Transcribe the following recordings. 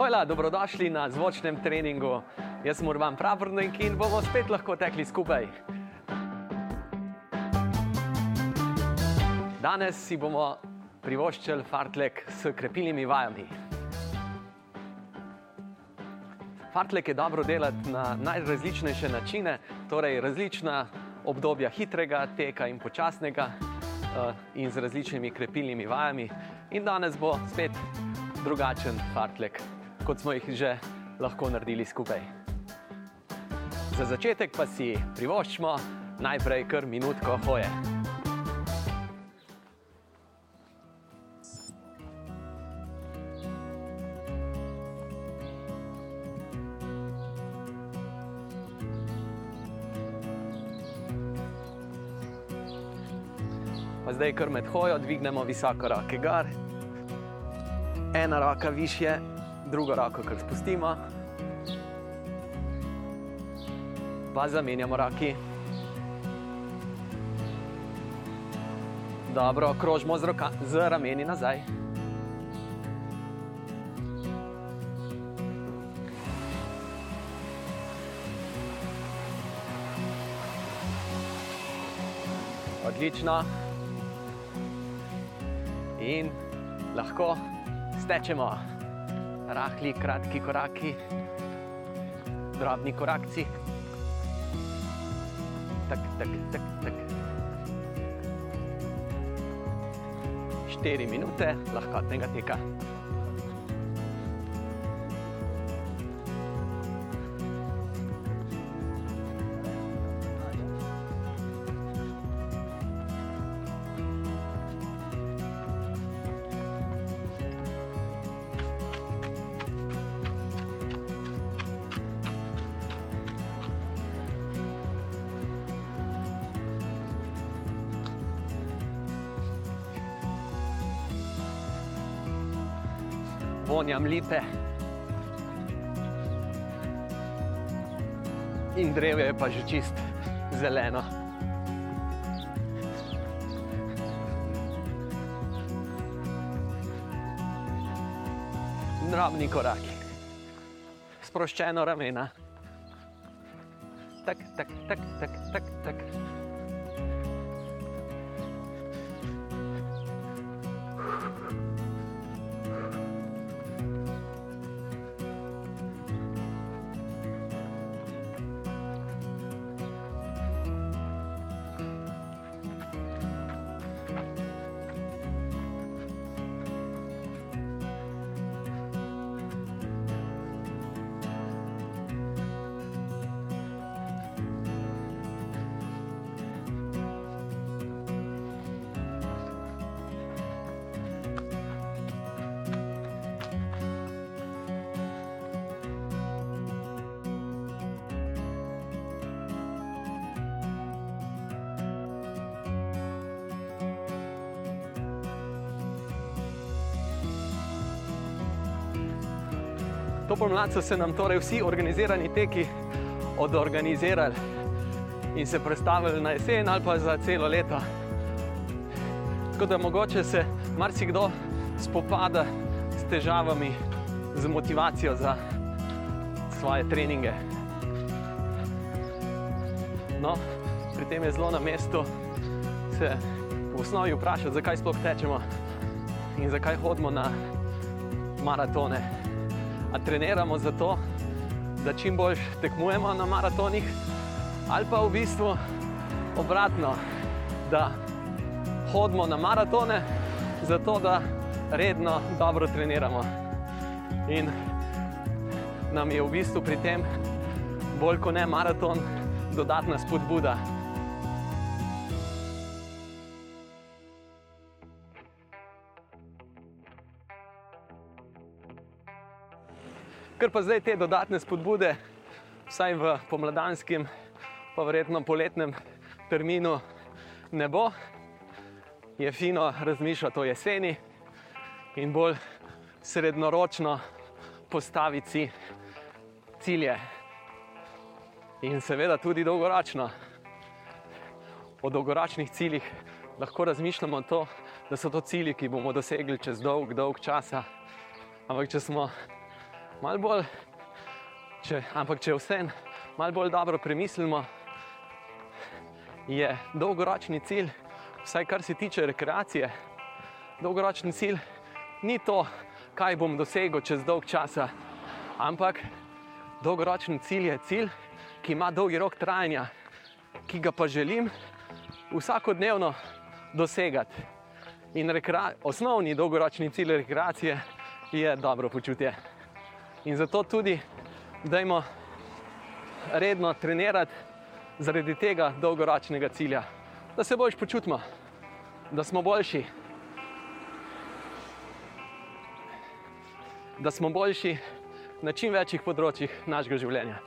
Hvala, dobrodošli na zvočnem treningu. Jaz sem Urban Pravrnik in bomo spet lahko tekli skupaj. Danes si bomo privoščili fartlek s krepilnimi vajami. Fartlek je dobro delati na najrazličnejše načine, torej različna obdobja hitrega teka in počasnega, uh, in z različnimi krepilnimi vajami. In danes bo spet drugačen fartlek, kot smo jih že lahko naredili skupaj. Za začetek pa si privoščimo najprej kar minutko hoje. Pa zdaj, kar med hojo, dvignemo visoko roke gor, ena roka više, drugo roko kar spustimo, pa zamenjamo roki. Dobro, krožimo z, roka, z rameni nazaj. Odlično. In lahko stečemo, rahli, kratki koraki, drobni korakci. Tak, tak, tak, tak. Štiri minute lahkotnega teka. Lipe. In drevje je pa že čist zeleno. Drobni koraki, sproščeno ramena. Tak, tak, tak, tak, tak, tak. To pomlad so se nam torej vsi organizirani teki odorganizirali in se predstavili na jesen ali pa za celo leto. Tako da mogoče se marsikdo spopada s težavami, z motivacijo za svoje treninge. No, pri tem je zelo na mestu se v osnovi vprašati, zakaj sploh tečemo in zakaj hodimo na maratone. A treniramo zato, da čim bolj tekmujemo na maratonih, ali pa v bistvu obratno, da hodimo na maratone, zato da redno dobro treniramo. In nam je v bistvu pri tem bolj kot ne maraton dodatna spodbuda. Ker pa zdaj te dodatne spodbude, vsaj v pomladanskem, pa verjetno poletnem terminu, ne bo, je fino razmišljati o jeseni in bolj srednjeročno postaviti si cilje. In seveda tudi dolgoročno. O dolgoročnih ciljih lahko razmišljamo to, da so to cilji, ki bomo dosegli čez dolg, dolg čas. Ampak če smo Mal bolj, če, ampak če vse malo bolj dobro premislimo, je dolgoročni cilj, vsaj kar se tiče rekreacije, dolgoročni cilj ni to, kaj bom dosegel čez dolg časa, ampak dolgoročni cilj je cilj, ki ima dolgi rok trajanja, ki ga pa želim vsakodnevno dosegati. In osnovni dolgoročni cilj rekreacije je dobro počutje. In zato tudi, dajmo redno trenirati zaradi tega dolgoročnega cilja, da se boš počutimo, da smo boljši. Da smo boljši na čim večjih področjih našega življenja.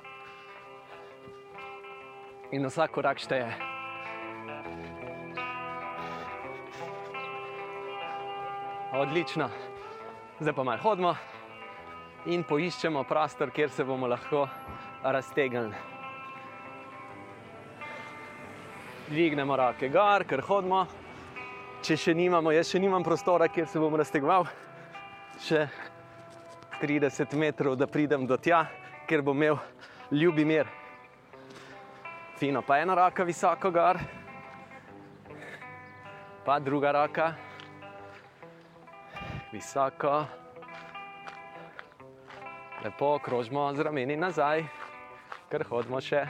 In vsak korak šteje. Odlično, zdaj pa malo hodimo in poiščemo prostor, kjer se bomo lahko raztegnili. Dvignemo roke gor, ker hodimo. Če še nimamo, jaz še nimam prostora, kjer se bom raztegoval, še 30 metrov, da pridem do tja, kjer bom imel ljubi mir. Fino, pa ena roka visoko gor, pa druga roka visoko. Lepo krožimo z rameni nazaj, ker hodimo še.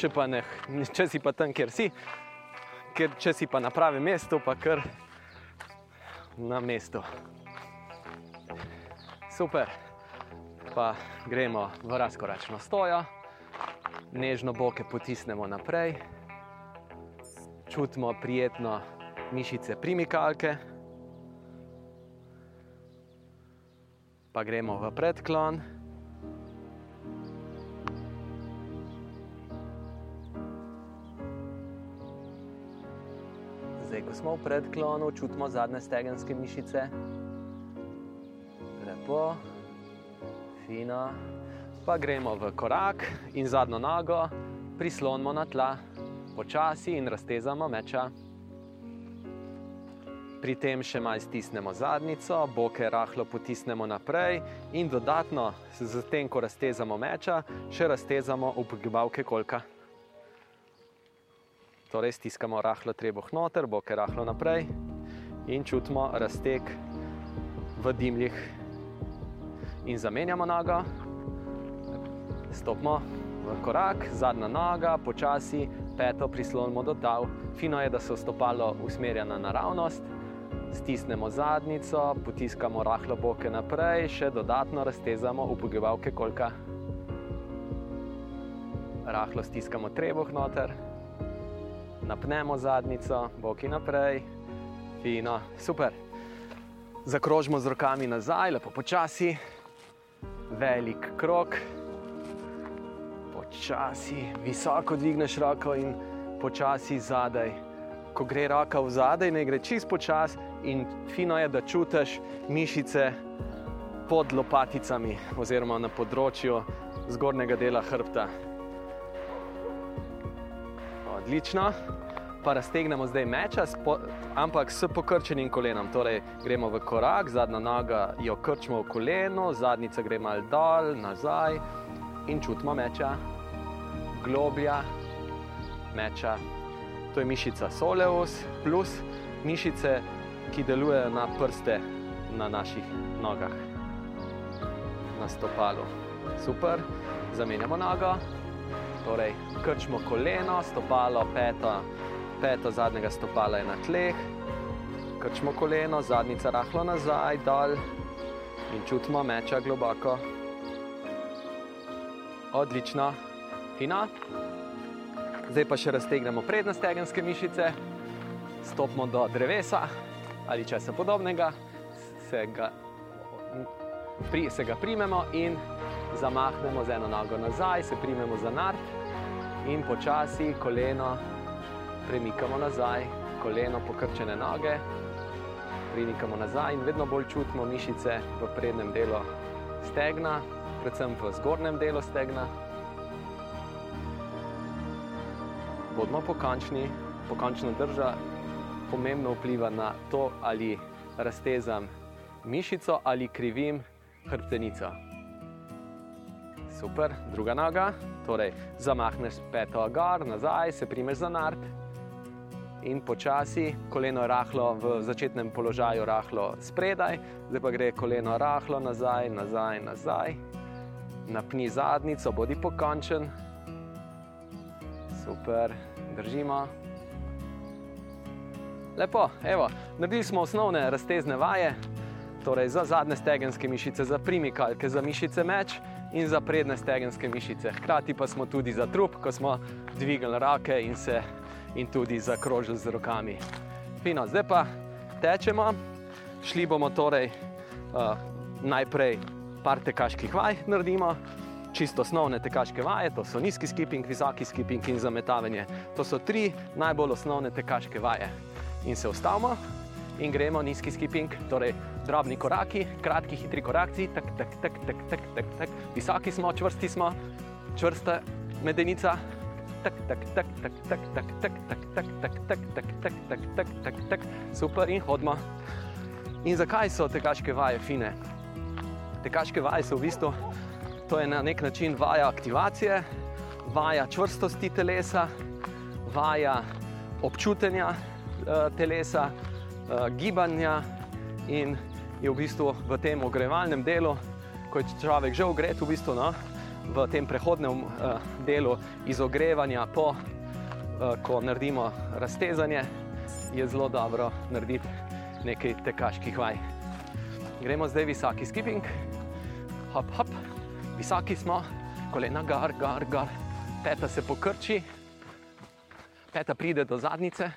Če, pa ne, če si pa tam, kjer si, ker če si pa na pravem mestu, pa kar na mestu super. Pa gremo v razkoračno stojo, nežno boke potisnemo naprej, čutimo prijetno mišice primikalke. Pa gremo v predklon. Zdaj, ko smo v predklonu, čutimo zadnje stegenske mišice lepo, fino. Pa gremo v korak in zadnjo nogo prislonimo na tla, počasi in raztezamo meča. Pri tem še malo stisnemo zadnico, boke rahlo potisnemo naprej in dodatno, z tem, ko raztezamo meča, še raztezamo upogibavke kolka. Torej, stiskamo rahlo trebuh noter, boke rahlo naprej in čutimo razteg v dimljih in zamenjamo nogo, stopimo v korak, zadnja noga, počasi peto prislonimo do tal. Fino je, da se stopalo usmerja na naravnost, stisnemo zadnico, potiskamo rahlo boke naprej, še dodatno raztezamo upogivalke kolka. Rahlo stiskamo trebuh noter, napnemo zadnico, boki naprej, fino, super. Zakrožimo z rokami nazaj, lepo počasi velik krok, počasi, visoko dvigneš roko in počasi zadaj. Ko gre roka v zadaj, ne gre čist počasi in fino je, da čutiš mišice pod lopaticami oziroma na področju zgornjega dela hrbta. Odlično pa raztegnemo zdaj meča, ampak s pokrčenim kolenom. Torej, gremo v korak, zadnja noga jo krčimo v koleno, zadnjica gre mal dol, nazaj in čutimo meča, globlja meča. To je mišica soleus plus mišice, ki delujejo na prste na naših nogah, na stopalu. Super, zamenjamo nogo. Torej, krčimo koleno, stopalo, peto, peta zadnjega stopala je na tleh, krčimo koleno, zadnjica rahlo nazaj, dol in čutimo meča globoko. Odlično, fino. Zdaj pa še raztegnemo prednje stegenske mišice, stopimo do drevesa ali česa podobnega, se ga, pri, se ga primemo in zamahnemo z eno nogo nazaj, se primemo za nart in počasi koleno premikamo nazaj, koleno pokrčene noge, premikamo nazaj in vedno bolj čutimo mišice v prednjem delu stegna, predvsem v zgornjem delu stegna. Bodimo pokončni, pokončna drža pomembno vpliva na to, ali raztezam mišico ali krivim hrbtenico. Super, druga noga, torej zamahneš peto gor, nazaj, se primeš za nard in počasi, koleno rahlo v začetnem položaju, rahlo spredaj, zdaj pa gre koleno rahlo nazaj, nazaj, nazaj. Napni zadnico, bodi pokončen. Super, držimo. Lepo, evo, naredili smo osnovne raztezne vaje, torej za zadnje stegenske mišice, za primikalke, za mišice meč in za prednje stegenske mišice. Hkrati pa smo tudi za trup, ko smo dvigali roke in se in tudi zakrožili z rokami. Fino, zdaj pa tečemo, šli bomo torej uh, najprej par tekaških vaj naredimo. Čisto osnovne tekaške vaje, to so nizki skipping, visoki skipping in zametavanje. To so tri najbolj osnovne tekaške vaje. In se ustavimo in gremo nizki skipping, torej drobni koraki, kratki, hitri koraki, tak, tak, tak, tak, tak, tak, tak. visoki smo, čvrsti smo, čvrsta medenica, tak, tak, tak, tak, tak, tak, tak, tak, tak, tak, tak, tak, tak, tak, tak, tak, tak, super in hodimo. In zakaj so tekaške vaje fine? Tekaške vaje so v bistvu, to je na nek način vaja aktivacije, vaja čvrstosti telesa, vaja občutenja telesa, gibanja in je v bistvu v tem ogrevalnem delu, ko je človek že ogret, v bistvu no, v tem prehodnem delu izogrevanja, po, ko naredimo raztezanje, je zelo dobro narediti nekaj tekaških vaj. Gremo zdaj visoki skipping, hop, hop, visoki smo, kolena gor, gor, gor, peta se pokrči, peta pride do zadnice,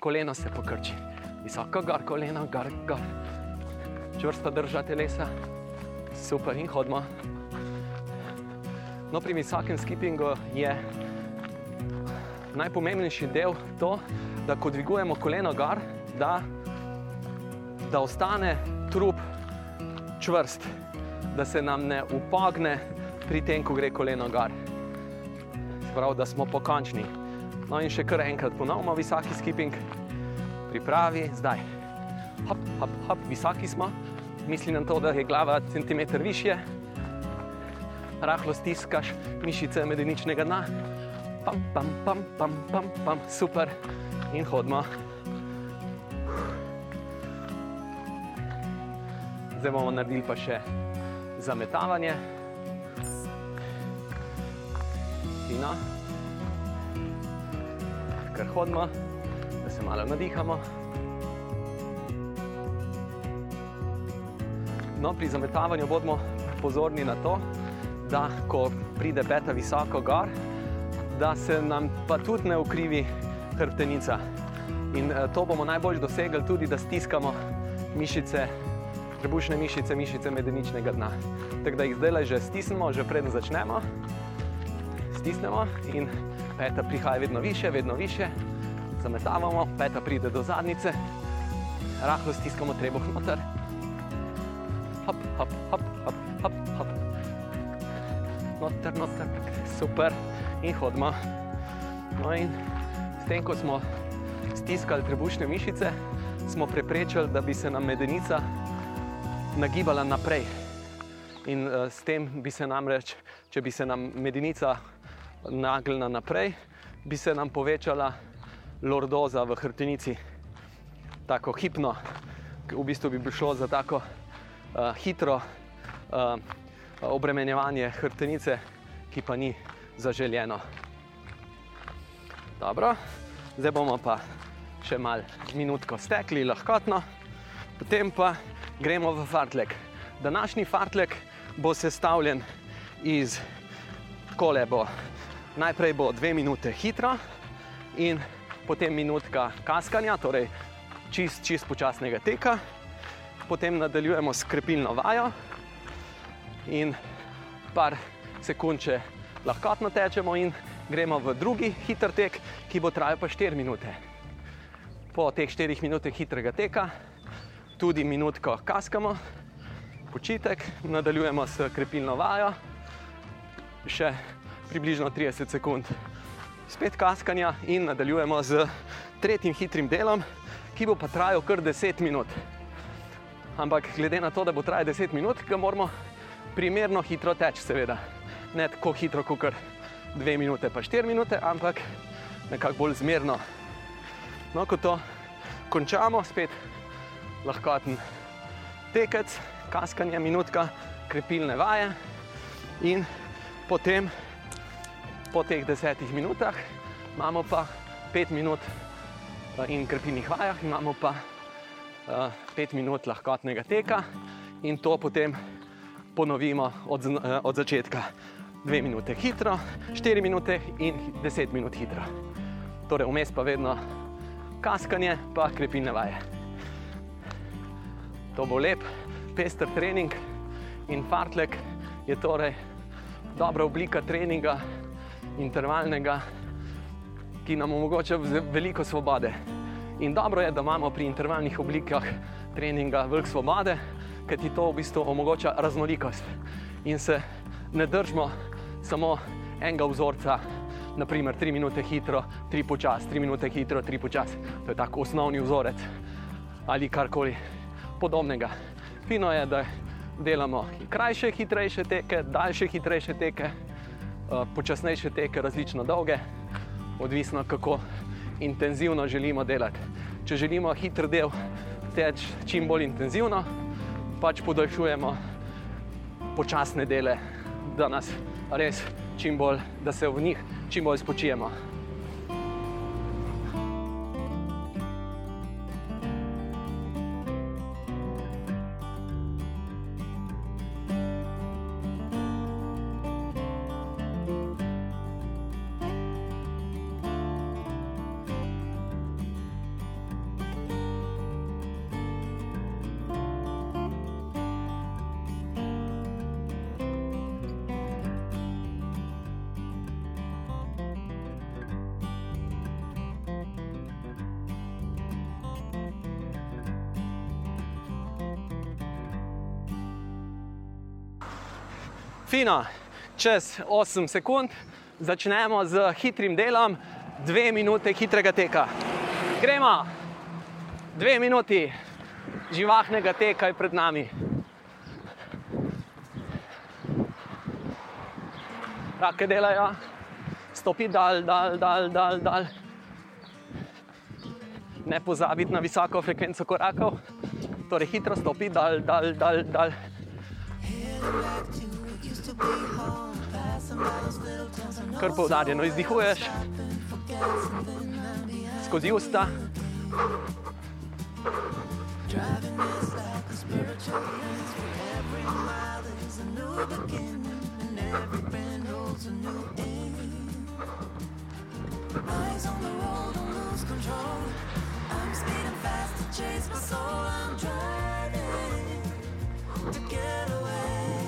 koleno se pokrči, visoko gor, koleno gor, gor, čvrsta drža telesa, super in hodimo. No, pri visokem skippingu je najpomembnejši del to, da ko dvigujemo koleno gor, da, da ostane trup čvrst, da se nam ne upogne pri tem, ko gre koleno gor. Prav, da smo pokončni. No, in še kar enkrat ponovimo, visoki skipping, pripravi, zdaj. Hop, hop, hop, visoki smo, mislim na to, da je glava centimeter više, rahlo stiskaš mišice medeničnega dna, pam, pam, pam, pam, pam, pam, super in hodimo. Zdaj bomo naredili pa še zametavanje. Fino. Kar hodimo, da se malo nadihamo. No, pri zametavanju bomo pozorni na to, da ko pride peta visoko gor, da se nam pa tudi ne ukrivi hrbtenica. In to bomo najbolj dosegli tudi, da stiskamo mišice, trebušne mišice, mišice medeničnega dna. Tako da jih zdaj že stisnemo, že preden začnemo. Stisnemo in peta prihaja vedno više, vedno više. Zametavamo, peta pride do zadnice, rahlo stiskamo trebuh noter. Hop, hop, hop, hop, hop, hop. Noter, noter, super. In hodimo. No in s tem, ko smo stiskali trebušne mišice, smo preprečili, da bi se nam medenica nagibala naprej. In uh, s tem bi se namreč, če bi se nam medenica nagnila naprej, bi se nam povečala lordoza v hrbtenici, tako hipno. V bistvu bi šlo za tako uh, hitro uh, obremenjevanje hrbtenice, ki pa ni zaželjeno. Dobro, zdaj bomo pa še malo minutko stekli, lahkotno, potem pa gremo v fartlek. Današnji fartlek bo sestavljen iz kole. Bo. Najprej bo dve minute hitro in potem minutka kaskanja, torej čist, čist počasnega teka. Potem nadaljujemo s krepilno vajo in par sekund, če lahkotno tečemo, in gremo v drugi hiter tek, ki bo trajal pa 4 minute. Po teh 4 minutah hitrega teka tudi minutko kaskamo, počitek, nadaljujemo s krepilno vajo, še približno 30 sekund. Spet kaskanja in nadaljujemo z tretjim hitrim delom, ki bo pa trajal kar 10 minut. ampak glede na to, da bo trajalo 10 minut, ga moramo primerno hitro teči, seveda. Ne tako hitro, kot kar 2 minute, pa 4 minute, ampak nekako bolj zmerno. No, ko to končamo, spet lahkoten tekec, kaskanje, minutka, krepilne vaje in potem po teh desetih minutah imamo pa pet minut eh, in krepilnih vajah, imamo pa uh, pet minut lahkotnega teka in to potem ponovimo od, uh, od začetka. Dve minute hitro, štiri minute in deset minut hitro. Torej, vmes pa vedno kaskanje, pa krepilne vaje. To bo lep, pester trening in fartlek je torej dobra oblika treninga, intervalnega, ki nam omogoča veliko svobode. In dobro je, da imamo pri intervalnih oblikah treninga veliko svobode, ker ti to v bistvu omogoča raznolikost. In se ne držimo samo enega vzorca, naprimer 3 minute hitro, 3 počas, 3 minute hitro, 3 počas. To je tako osnovni vzorec ali karkoli podobnega. Fino je, da delamo krajše, hitrejše teke, daljše, hitrejše teke, počasnejše teke, različno dolge, odvisno kako intenzivno želimo delati. Če želimo hiter del teči čim bolj intenzivno, pač podaljšujemo počasne dele, da nas res čim bolj, da se v njih čim bolj spočijemo. Fino, čez 8 sekund začnemo z hitrim delom, dve minute hitrega teka. Gremo, dve minuti živahnega teka je pred nami. Rake delajo, stopi dal, dal, dal, dal, dal. Ne pozabiti na visoko frekvenco korakov, torej hitro stopi dal, dal, dal, dal. Kar poudarjeno izdihuješ skozi usta. Eyes on the road, don't lose control. I'm speeding fast to chase my soul. I'm driving to get away.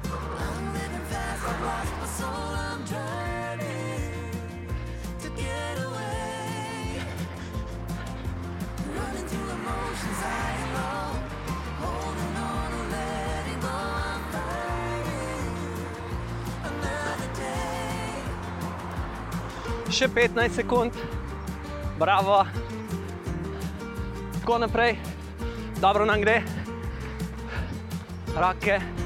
Še 15 sekund, bravo, tako naprej, dobro nam gre, roke.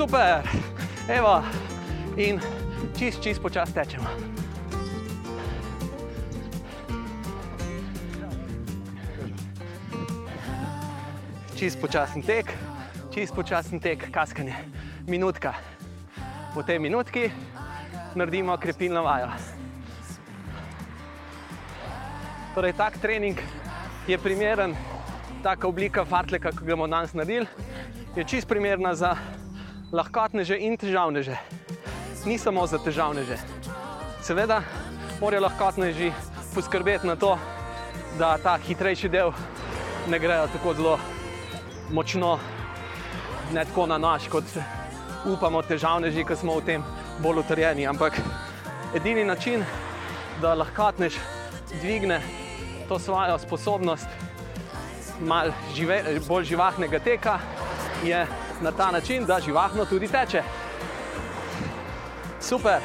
Super, evo, in čist, čist počasi tečemo. čist počasen tek, čist počasen tek, kaskanje, minutka. Po tej minutki naredimo krepilno vajo. Torej, tak trening je primeren, taka oblika fartleka, ki ga bomo danes naredili, je čist primerna za lahkotneže in težavneže. Ni samo za težavneže. Seveda morajo lahkotneži poskrbeti na to, da ta hitrejši del ne grejo tako zelo močno, ne tako na naš, kot upamo, težavneži, ki smo v tem bolj utrjeni. Ampak edini način, da lahkotnež dvigne to svojo sposobnost malo žive, bolj živahnega teka, je na ta način, da živahno tudi teče. Super.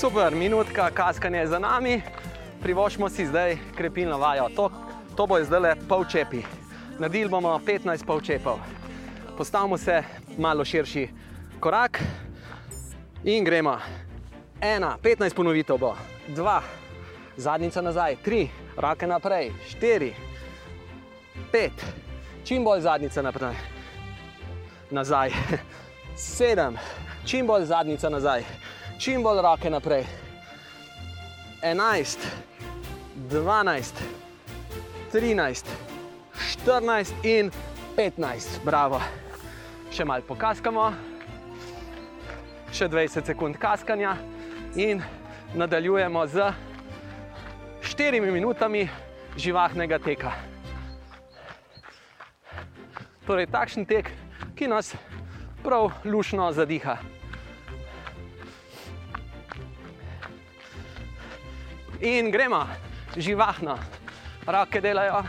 Super, minutka kaskanja je za nami, privoščimo si zdaj krepilno vajo. To, to bo zdaj le pol čepi. Naredili bomo 15 pol čepov. Postavimo se malo širši korak in gremo. Ena, 15 ponovitev bo, dva, zadnjica nazaj, tri, roke naprej, štiri, pet, čim bolj zadnjica naprej, nazaj, sedem, čim bolj zadnjica nazaj, čim bolj roke naprej, enajst, dvanajst, trinajst, štirinajst in petnajst, bravo. Še malo pokaskamo, še 20 sekund kaskanja in nadaljujemo z 4 minutami živahnega teka. Torej, takšen tek, ki nas prav lušno zadiha. In gremo, živahno, roke delajo,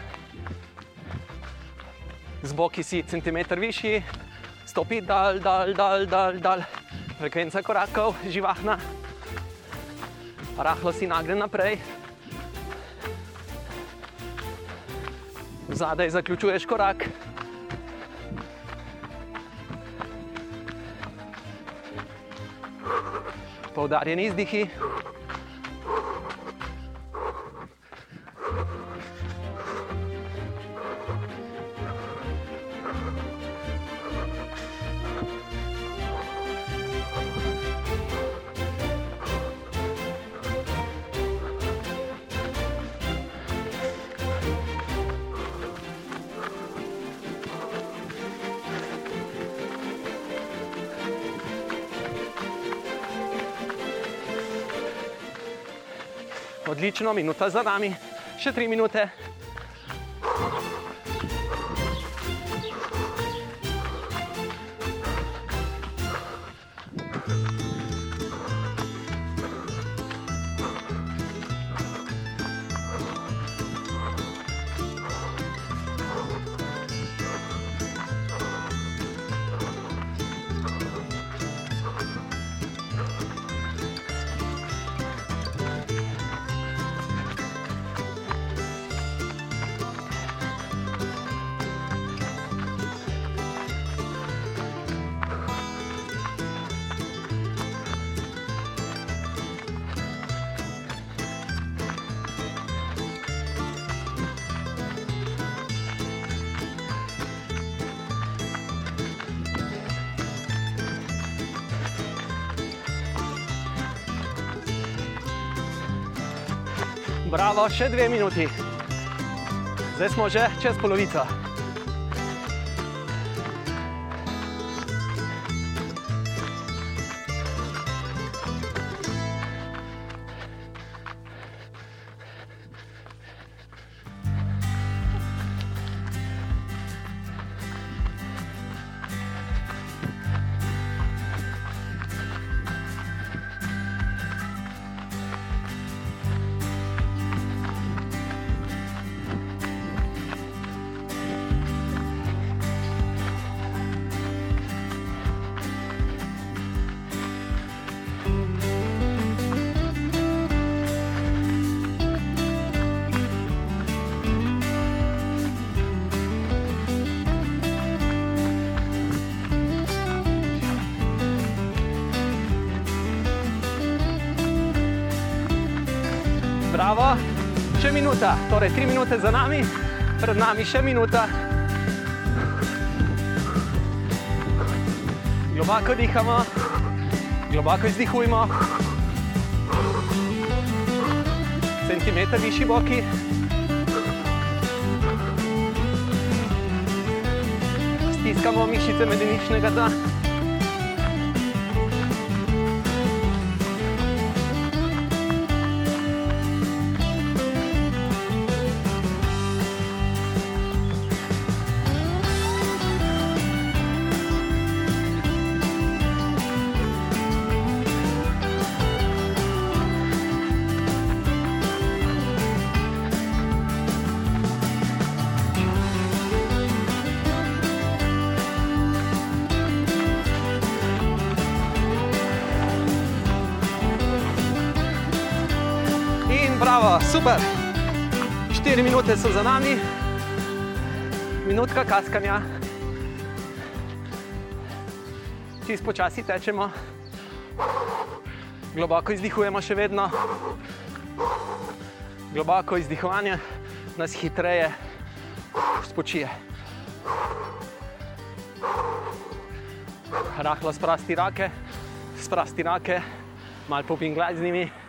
zboki si centimeter višji, stopi dal, dal, dal, dal, dal. Frekvenca korakov, živahna, rahlo si nagne naprej. Zadaj zaključuješ korak. Poudarjeni izdihi. Odlično, minuta za nami, še tri minute. Bravo, še dve minuti. Zdaj smo že čez polovico. skoraj 3 minute za nami, pred nami še minuta. Globoko dihamo, globoko izdihujemo. Centimeter višji boki. Stiskamo mišice medeničnega dna. Super. 4 minute so za nami, minutka kaskanja. Čisto počasi tečemo, globoko izdihujemo še vedno. Globoko izdihovanje nas hitreje spočije. Rahlo sprasti rake, sprasti rake, malo popingljaj z njimi.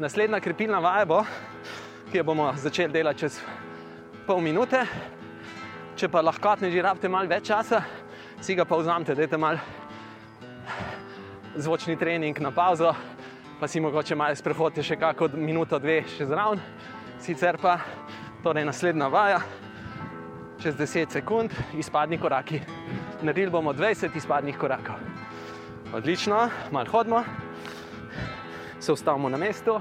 Naslednja krepilna vaja bo, ki jo bomo začeli delati čez pol minute. Če pa lahko ne že rabite malo več časa, si ga pa vzamete, dajte malo zvočni trening na pauzo, pa si mogoče malo sprehodite še kako minuto, dve še zraven. Sicer pa torej naslednja vaja, čez 10 sekund, izpadni koraki. Naredili bomo 20 izpadnih korakov. Odlično, malo hodimo se ustavimo na mestu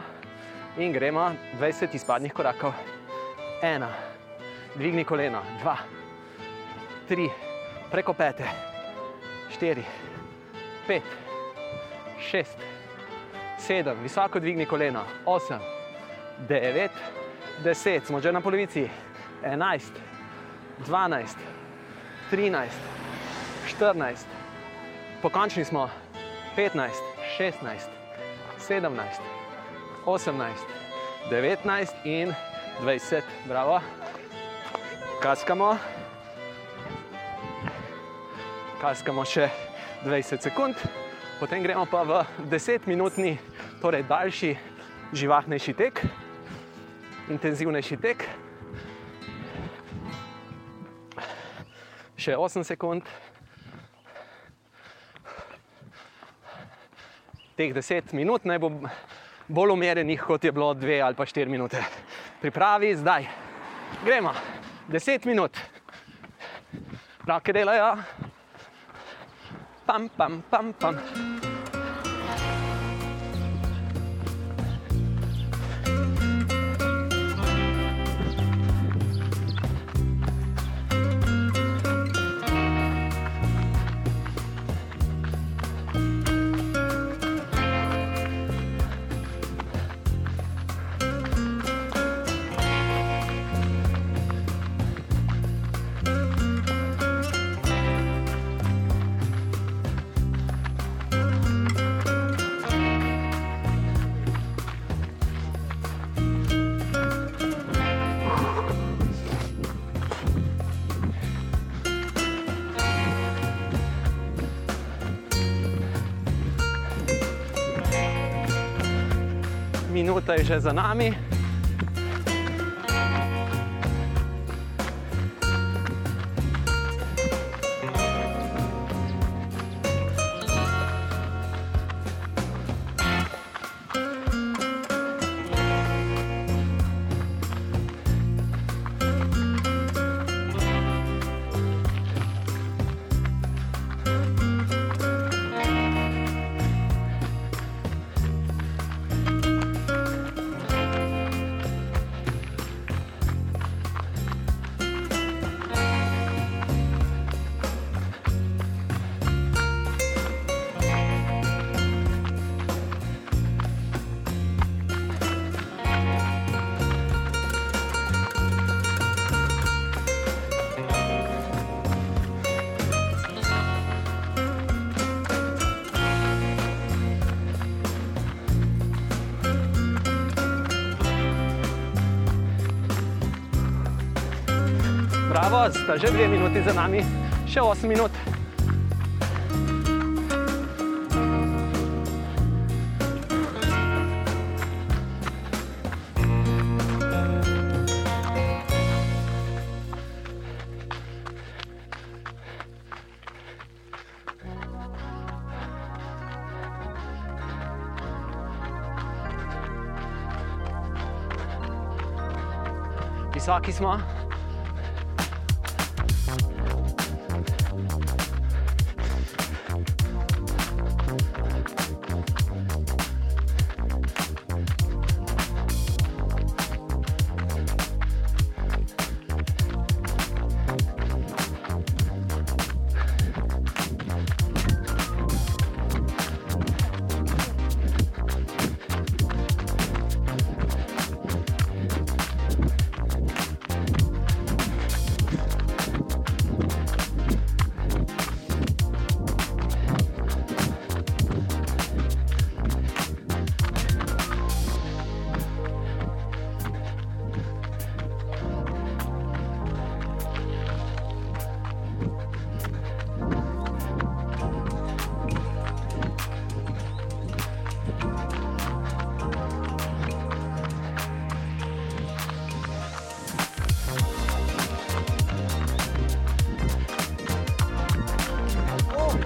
in gremo 20 izpadnih korakov. Ena, dvigni koleno, dva, tri, preko pete, štiri, pet, šest, sedem, visoko dvigni koleno, osem, devet, deset, smo že na polovici, enajst, dvanajst, trinajst, štirinajst, pokončni smo, petnajst, šestnajst. 17, 18, 19 in 20, bravo. Kaskamo. Kaskamo še 20 sekund, potem gremo pa v 10-minutni, torej daljši, živahnejši tek, intenzivnejši tek. Še 8 sekund. Teh 10 minut naj bo bolj umerjenih, kot je bilo 2 ali pa 4 minute. Pripravi zdaj. Gremo, 10 minut. Roke delajo. Pam, pam, pam, pam. Je že za nami. Tako, sta že dve minuti za nami, še 8 minut. Visoki smo.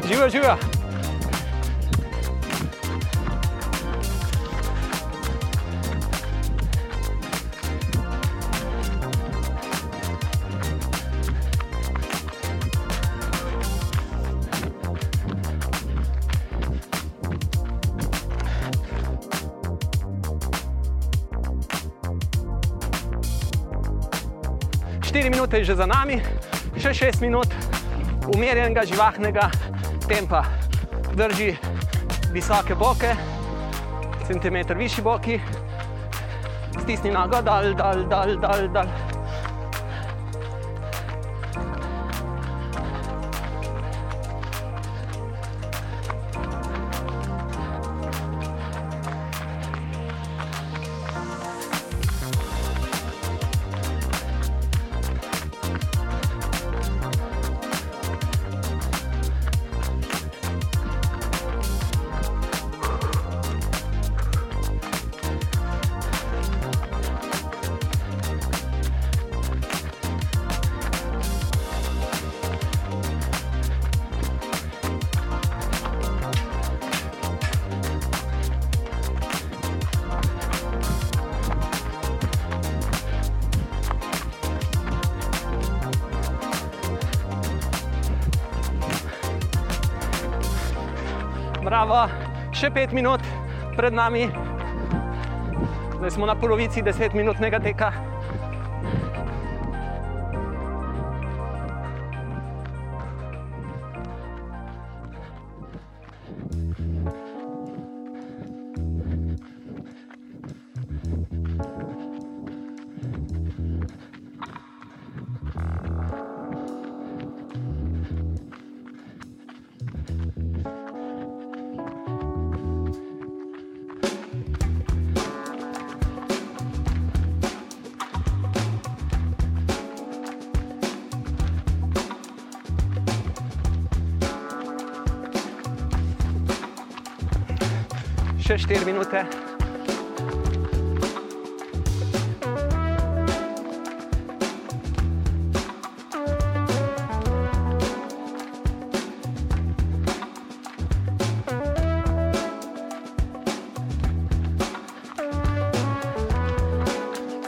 Živijo, živijo. Štiri minute je že za nami, še šest minut umirjenega, živahnega tempa. Drži visoke boke, centimeter višji boki, stisni nogo, dal, dal, dal, dal. dal. Pet minut pred nami. Zdaj smo na polovici desetminutnega teka. Še štiri minute.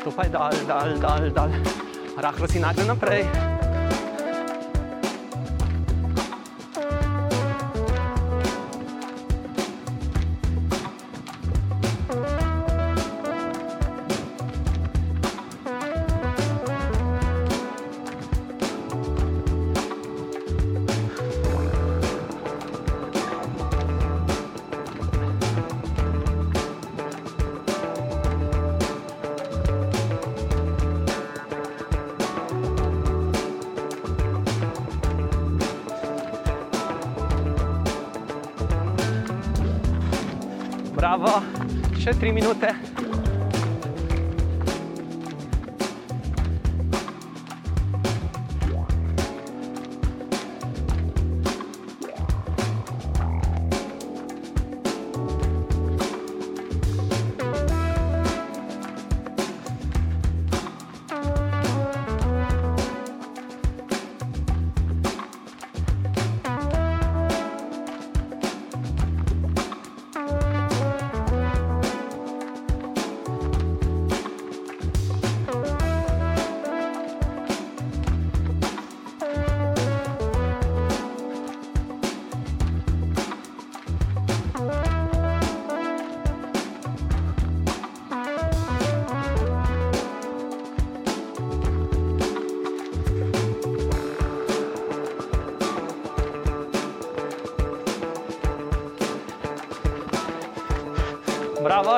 Stopaj dal, dal, dal, dal. Rahlo si nagle naprej.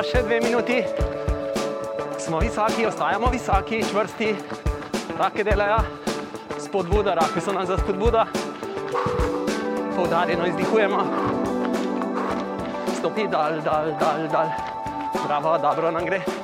Še dve minuti. Smo visoki, ostajamo visoki, čvrsti. Rake delajo, spodbuda, rake so nam za spodbudo. Poudarjeno izdihujemo. Stopi dal, dal, dal, dal. Bravo, dobro nam gre.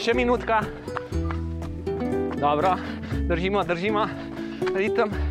Še minutka. Dobro, držimo, držimo, ritem.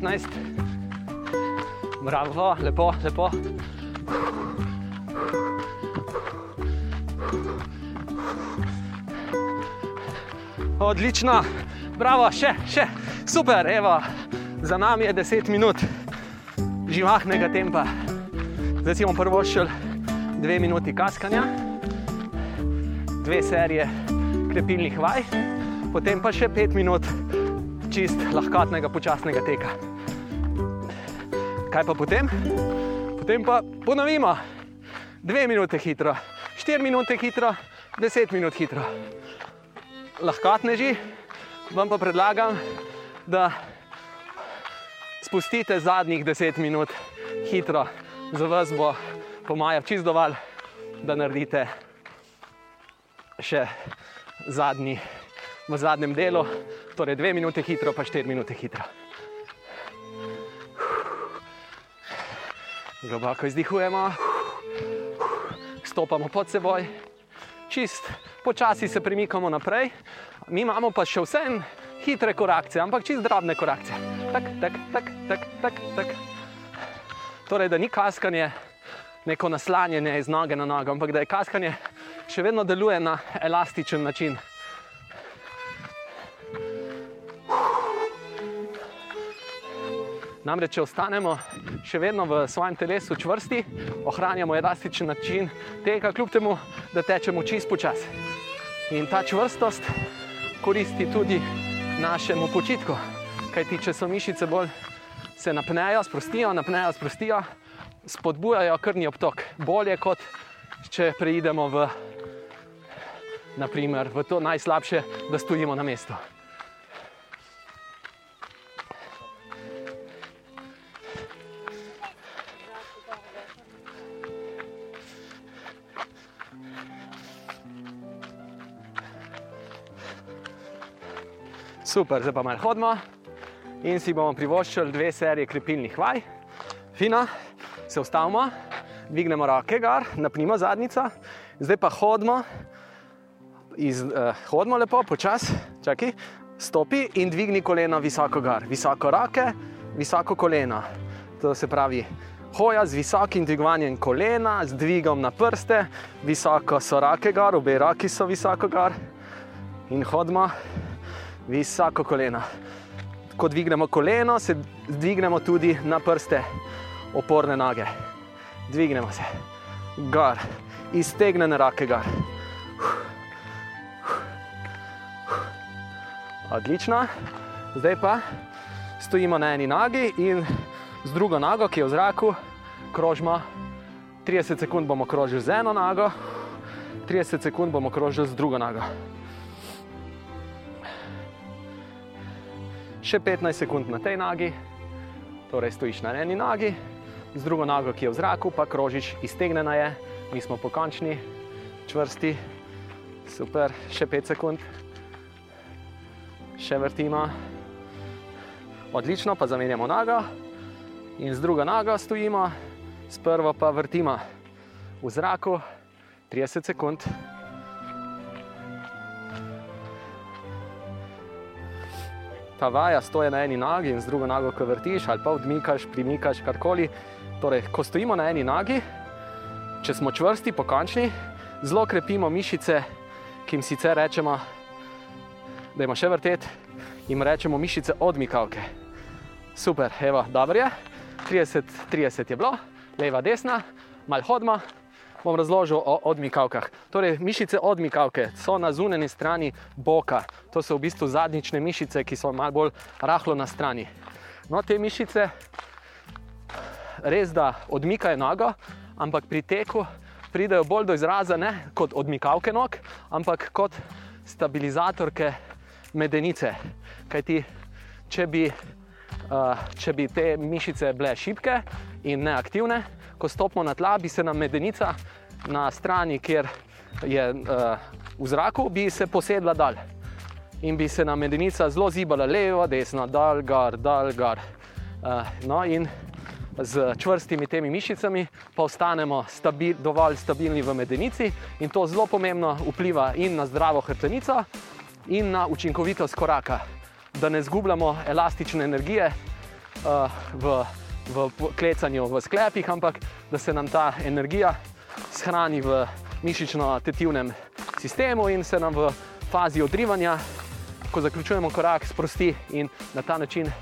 15. Bravo, lepo, lepo. Odlično, bravo, še, še, super, evo, za nami je 10 minut živahnega tempa. Zdaj si bomo prvo šel dve minuti kaskanja, dve serije krepilnih vaj, potem pa še 5 minut čist lahkotnega, počasnega teka. Kaj pa potem? Potem pa ponovimo. Dve minute hitro, štiri minute hitro, deset minut hitro. Lahkotneži, vam pa predlagam, da spustite zadnjih 10 minut hitro, za vas bo po maju čist dovolj, da naredite še zadnji, v zadnjem delu, torej 2 minute hitro, pa 4 minute hitro. Globoko izdihujemo, stopamo pod seboj, čist počasi se premikamo naprej, mi imamo pa še vsem hitre korakcije, ampak čist drobne korakcije. Tak, tak, tak, tak, tak, tak. Torej, da ni kaskanje neko naslanjanje iz noge na nogo, ampak da je kaskanje še vedno deluje na elastičen način. Namreč, če ostanemo še vedno v svojem telesu čvrsti, ohranjamo elastičen način tega, kljub temu, da tečemo čist počasi. In ta čvrstost koristi tudi našemu počitku. Kajti, če so mišice bolj se napnejo, sprostijo, napnejo, sprostijo, spodbujajo krvni obtok. Bolje kot če preidemo v, naprimer, v to najslabše, da stojimo na mestu. Super, zdaj pa malo hodimo in si bomo privoščili dve serije krepilnih vaj. Fino, se ustavimo, dvignemo roke gor, napnimo zadnico, zdaj pa hodimo, iz, uh, hodimo lepo, počasi, čakaj, stopi in dvigni koleno visoko gor. Visoko roke, visoko koleno. To se pravi, hoja z visokim dvigovanjem kolena, z dvigom na prste, visoko so roke gor, obe roki so visoko gor in hodimo visoko koleno. Ko dvignemo koleno, se dvignemo tudi na prste oporne noge. Dvignemo se, gor, iztegnjene roke gor. Odlično, zdaj pa stojimo na eni nogi in z drugo nogo, ki je v zraku, krožimo 30 sekund bomo krožili z eno nogo, 30 sekund bomo krožili z drugo nogo. Še 15 sekund na tej nogi, torej stojiš na eni nogi, z drugo nogo, ki je v zraku, pa krožiš, iztegnjena je, mi smo pokončni, čvrsti, super, še 5 sekund, še vrtimo. Odlično, pa zamenjamo nogo in z drugo nogo stojimo, s prvo pa vrtimo. V zraku 30 sekund. Ta vaja stoje na eni nogi in z drugo nogo, ko vrtiš ali pa odmikaš, premikaš karkoli. Torej, ko stojimo na eni nogi, če smo čvrsti, pokončni, zelo krepimo mišice, ki jim sicer rečemo, da ima še vrtet, jim rečemo mišice odmikavke. Super, evo, dobro je. 30, 30 je bilo, leva, desna, malo hodma. Bom razložil o odmikavkah. Torej, mišice odmikavke so na zunanji strani boka, to so v bistvu zadnjične mišice, ki so malo bolj rahlo na strani. No, te mišice res da odmikajo nogo, ampak pri teku pridejo bolj do izraza ne kot odmikavke nog, ampak kot stabilizatorke medenice. Kajti, če bi, uh, če bi te mišice bile šibke in neaktivne, ko stopimo na tla, bi se nam medenica na strani, kjer je uh, v zraku, bi se posedla dal. In bi se nam medenica zelo zibala levo, desno, dal, gor, dal, gor. Uh, no, in z čvrstimi temi mišicami pa ostanemo stabil, dovolj stabilni v medenici, in to zelo pomembno vpliva in na zdravo hrbtenico, in na učinkovitost koraka, da ne zgubljamo elastične energije uh, v, v klecanju v sklepih, ampak da se nam ta energija shrani v mišično-tetivnem sistemu in se nam v fazi odrivanja, ko zaključujemo korak, sprosti in na ta način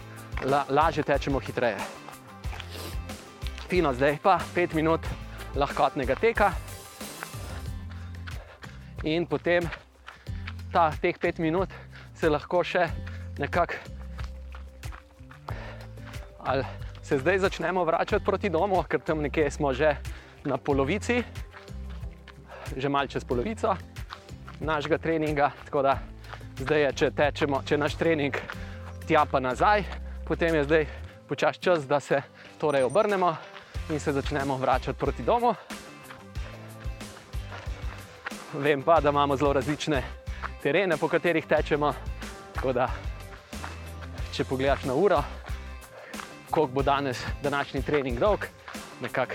la, lažje tečemo hitreje. Fino, zdaj pa 5 minut lahkotnega teka in potem ta, teh pet minut se lahko še nekako, ali se zdaj začnemo vračati proti domu, ker tam nekje smo že na polovici, že malce čez polovico našega treninga. Tako da zdaj je, če tečemo, če naš trening tja pa nazaj, potem je zdaj počasi čas, da se torej obrnemo in se začnemo vračati proti domu. Vem pa, da imamo zelo različne terene, po katerih tečemo. Tako da, če pogledaš na uro, koliko bo danes današnji trening dolg, nekako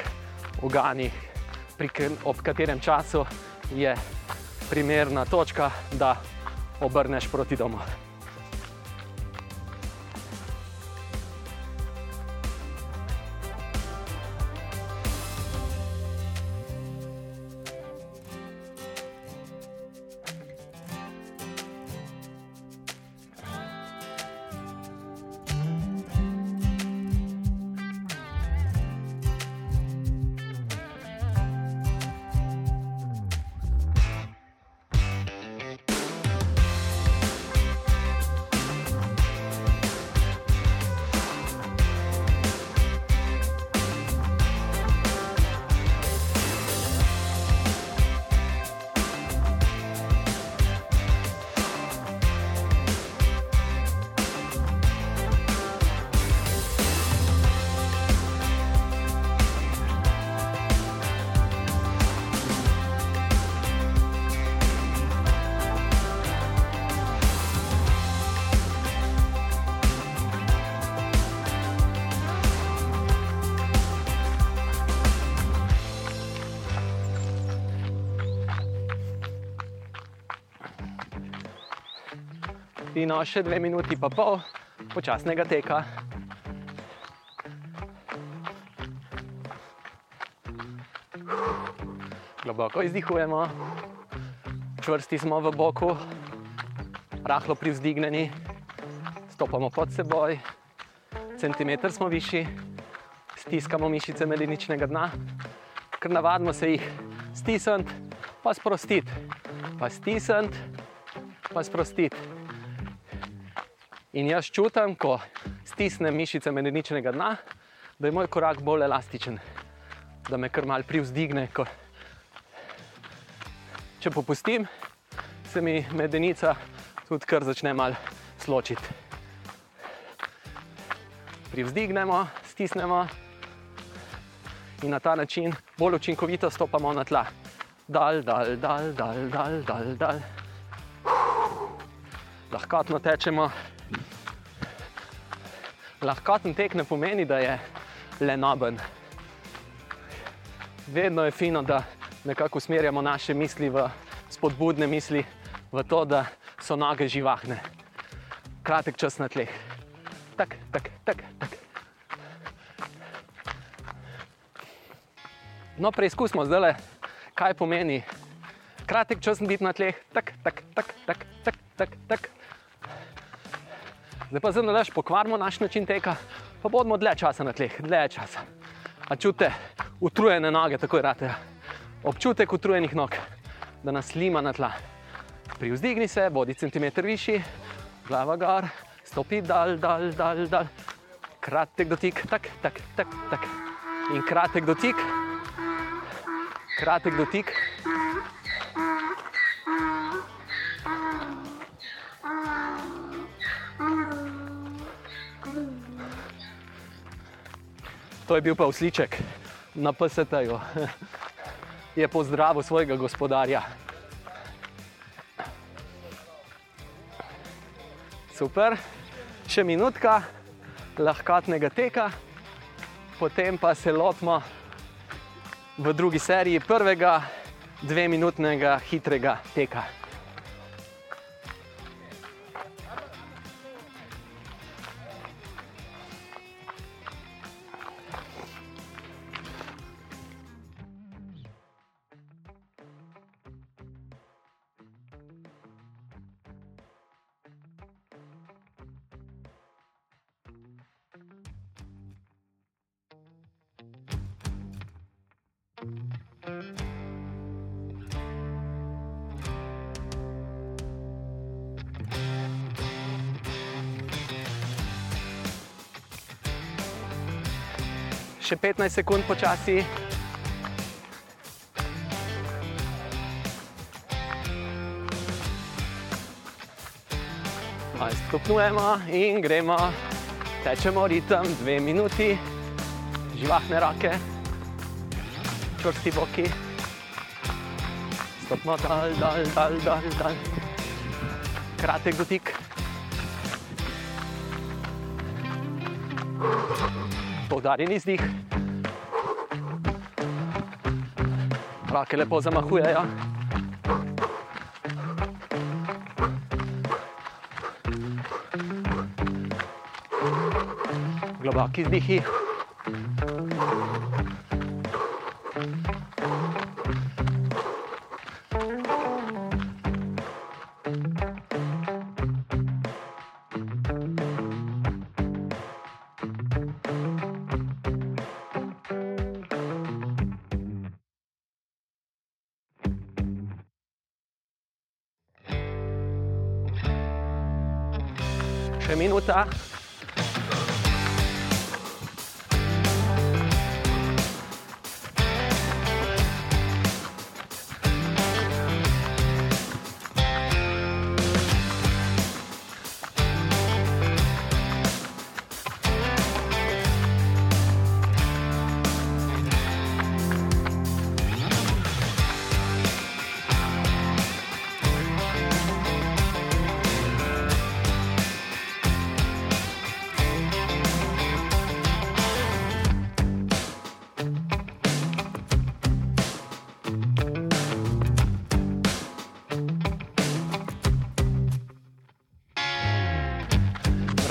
ugani, ob katerem času je primerna točka, da obrneš proti domu. Fino, še dve minuti pa pol počasnega teka. Globoko izdihujemo, čvrsti smo v boku, rahlo privzdignjeni, stopamo pod seboj, centimeter smo višji, stiskamo mišice medeničnega dna, ker navadimo se jih stisniti, pa sprostiti, pa stisniti, pa sprostiti. In jaz čutim, ko stisnem mišice medeničnega dna, da je moj korak bolj elastičen. da me kar mal privzdigne. Ko... Če popustim, se mi medenica tudi kar začne mal sločiti. Privzdignemo, stisnemo in na ta način bolj učinkovito stopamo na tla. Dal, dal, dal, dal, dal, dal, dal. Lahkotno tečemo. Lahkoten tek ne pomeni, da je lenoben. Vedno je fino, da nekako usmerjamo naše misli v spodbudne misli, v to, da so noge živahne. Kratek čas na tleh. Tak, tak, tak, tak. No, preizkusimo zdaj, kaj pomeni kratek čas biti na tleh. Tak, tak, tak, tak, tak, tak, tak. Zdaj pa zelo lež pokvarimo naš način teka, pa bomo dlje časa na tleh, dlje časa. A čute utrujene noge, tako je rate. Občutek utrujenih nog, da nas lima na tla. Privzdigni se, bodi centimeter višji, glava gor, stopi dal, dal, dal, dal. Kratek dotik, tak, tak, tak, tak. In kratek dotik, kratek dotik. To je bil pa usliček na PST-ju. Je pozdravil svojega gospodarja. Super, še minutka lahkotnega teka, potem pa se lotimo v drugi seriji prvega dve minutnega hitrega teka. Še 15 sekund počasi. Malo Stopnjujemo in gremo, tečemo ritem, dve minuti, živahne roke, čvrsti boki, stopno dal, dal, dal, dal, dal. kratek dotik. Poudarjen izdih. Roke lepo zamahujejo. Globoki izdihi.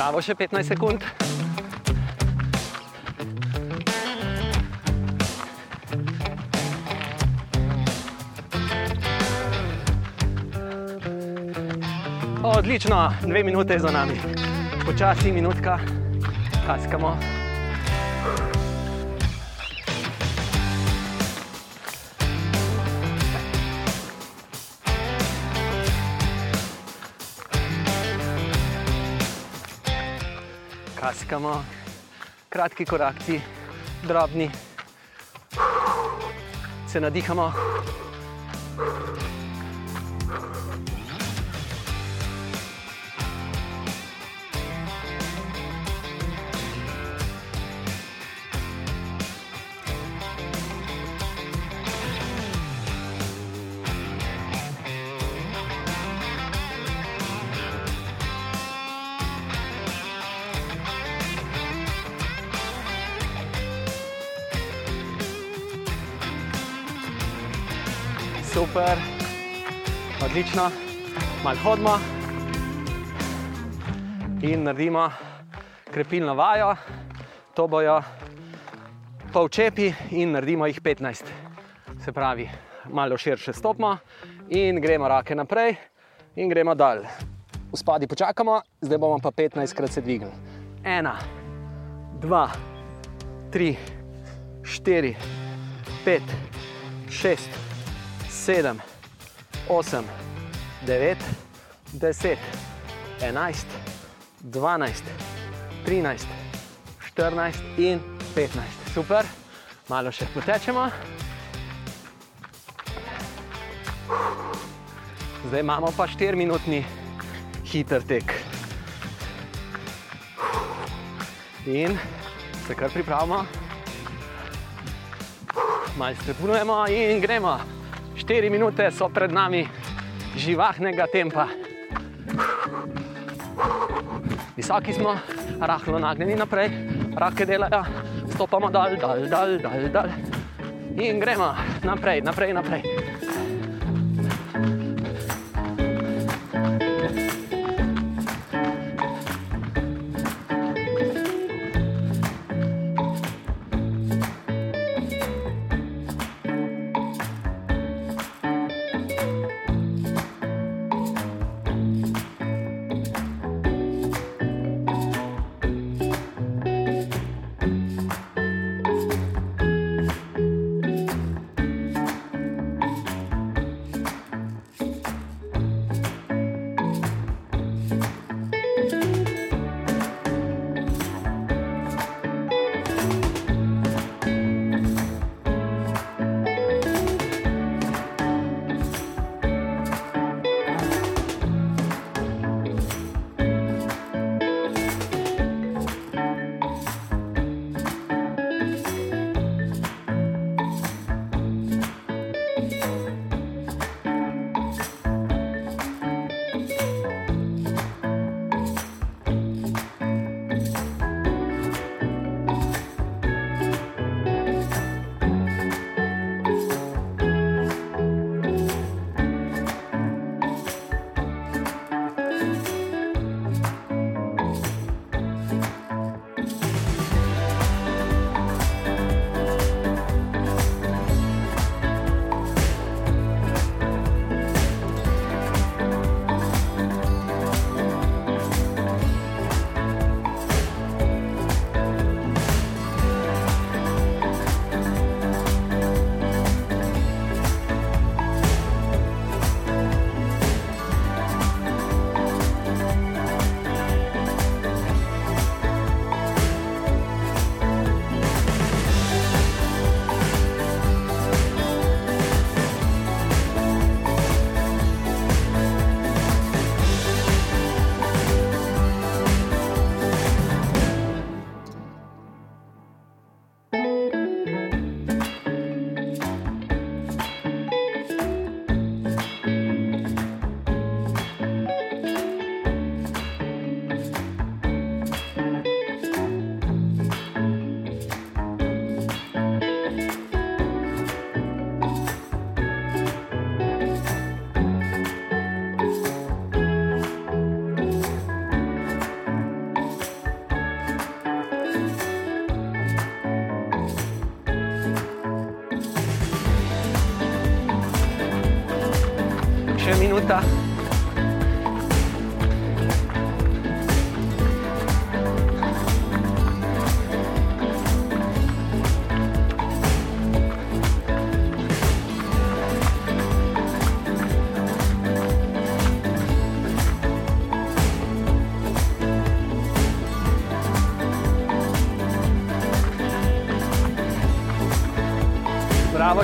Bravo, še 15 sekund. Odlično, dve minute je za nami. Počasi, minutka, kaskamo. stiskamo, kratki korakci, drobni, se nadihamo. Odlično, malo hodimo in naredimo krepilno vajo. To bojo pol čepi in naredimo jih 15. Se pravi, malo širše stopimo in gremo roke naprej in gremo dol. V spadi počakamo, zdaj bomo pa 15 krat se dvignili. Ena, dva, tri, štiri, pet, šest, sedem, osem, devet, deset, enajst, dvanajst, trinajst, štirinajst in petnajst. Super, malo še potečemo. Zdaj imamo pa 4-minutni hiter tek. In se kar pripravimo, malo strepujemo in gremo. 4 minute so pred nami živahnega tempa. Visoki smo, rahlo nagnjeni naprej, rake delajo, stopamo dal, dal, dal, dal, dal. In gremo naprej, naprej, naprej.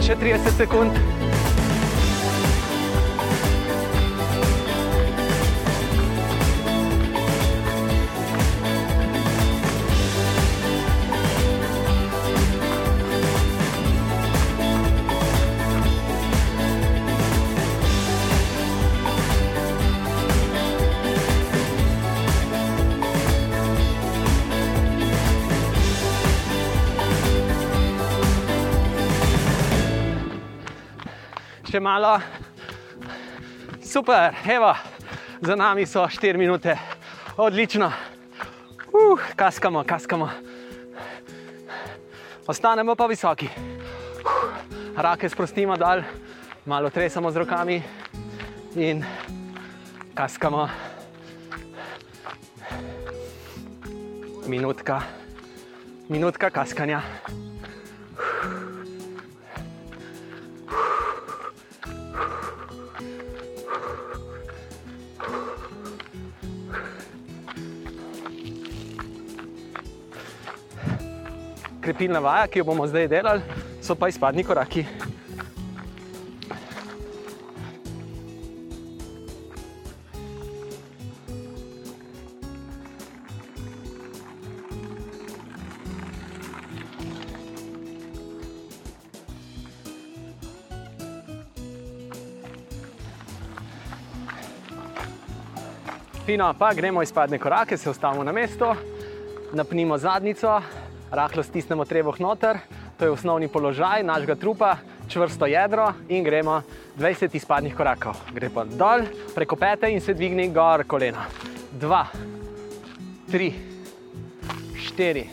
Bravo. Bravo, še 30 sekund. Malo. Super, evo, za nami so 4 minute, odlično. Uh, kaskamo, kaskamo. Ostanemo pa visoki. Uh, rake sprostimo dol, malo tresamo z rokami in kaskamo. Minutka, minutka kaskanja. Krepilna vaja, ki jo bomo zdaj delali, so pa izpadni koraki. Fino, pa gremo izpadne korake, se ustavimo na mesto, napnimo zadnico, rahlo stisnemo trebuh noter, to je osnovni položaj našega trupa, čvrsto jedro in gremo 20 izpadnih korakov. Gre pa dol, preko pete in se dvigni gor kolena. 2, 3, 4,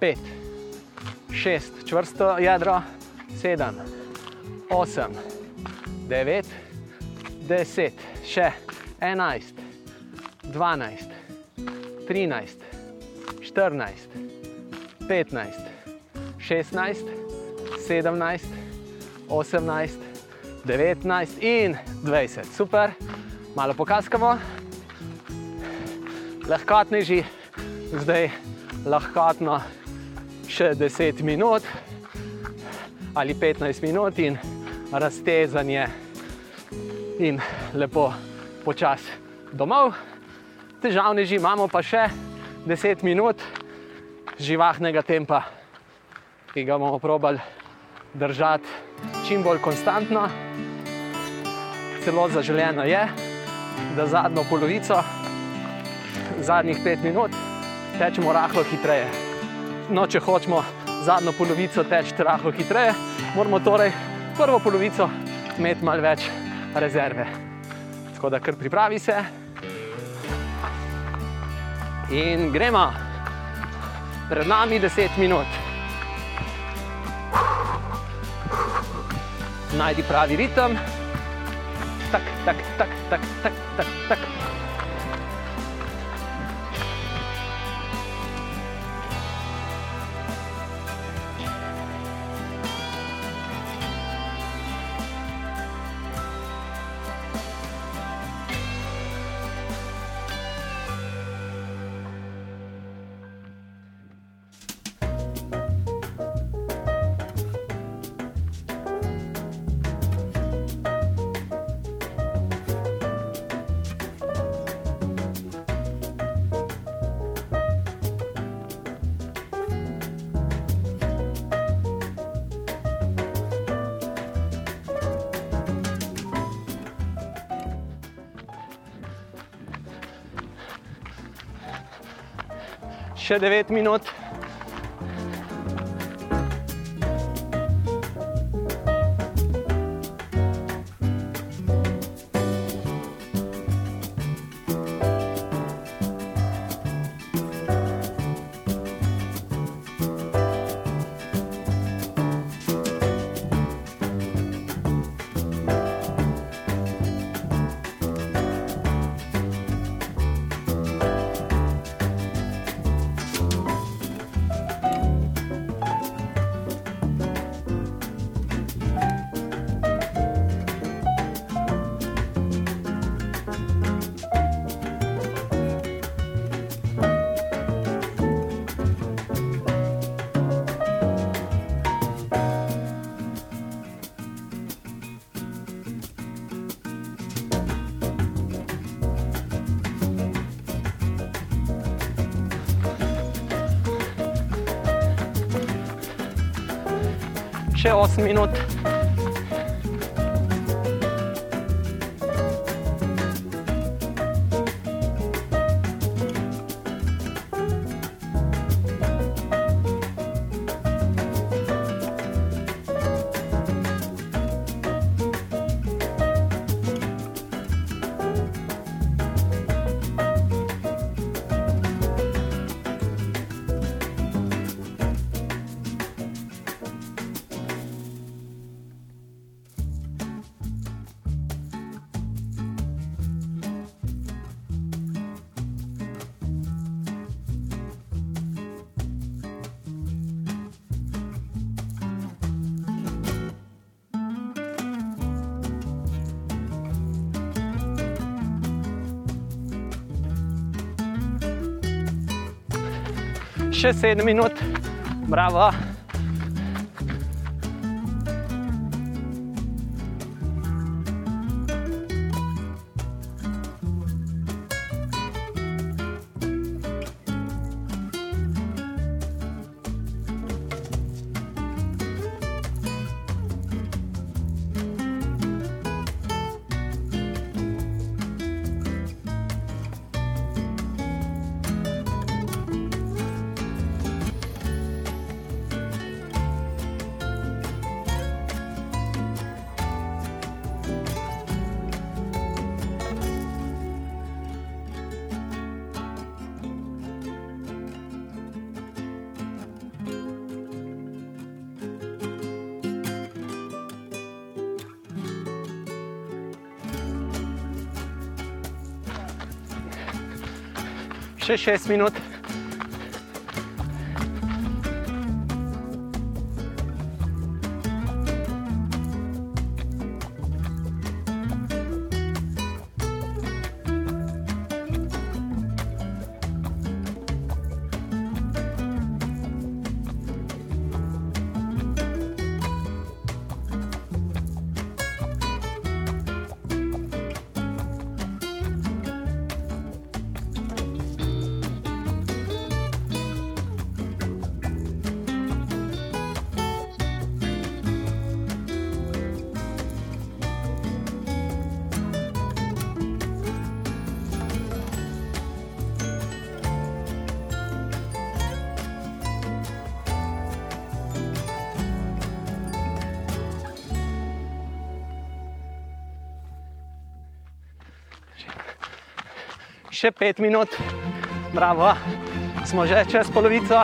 5, 6, čvrsto jedro, 7, 8, 9, 10, še 11, 12, 13, 14, 15, 16, 17, 18, 19 in 20. Super, malo pokaskamo, lahkotneži, zdaj lahkotno še 10 minut ali 15 minut in raztezanje in lepo počas domov. Težavneži imamo pa še 10 minut živahnega tempa, ki ga bomo probali držati čim bolj konstantno. Celo zaželeno je, da zadnjo polovico, zadnjih pet minut, tečemo rahlo hitreje. No, če hočemo zadnjo polovico teči rahlo hitreje, moramo torej prvo polovico imeti malo več rezerve. Tako da kar pripravi se. In gremo pred nami 10 minut. Najdi pravi ritem. Tak, tak, tak, tak, tak, tak, tak. Še 9 minut. 8 minut. Še 7 minut, bravo. 6 minut. Še 5 minut, bravo, smo že čez polovico.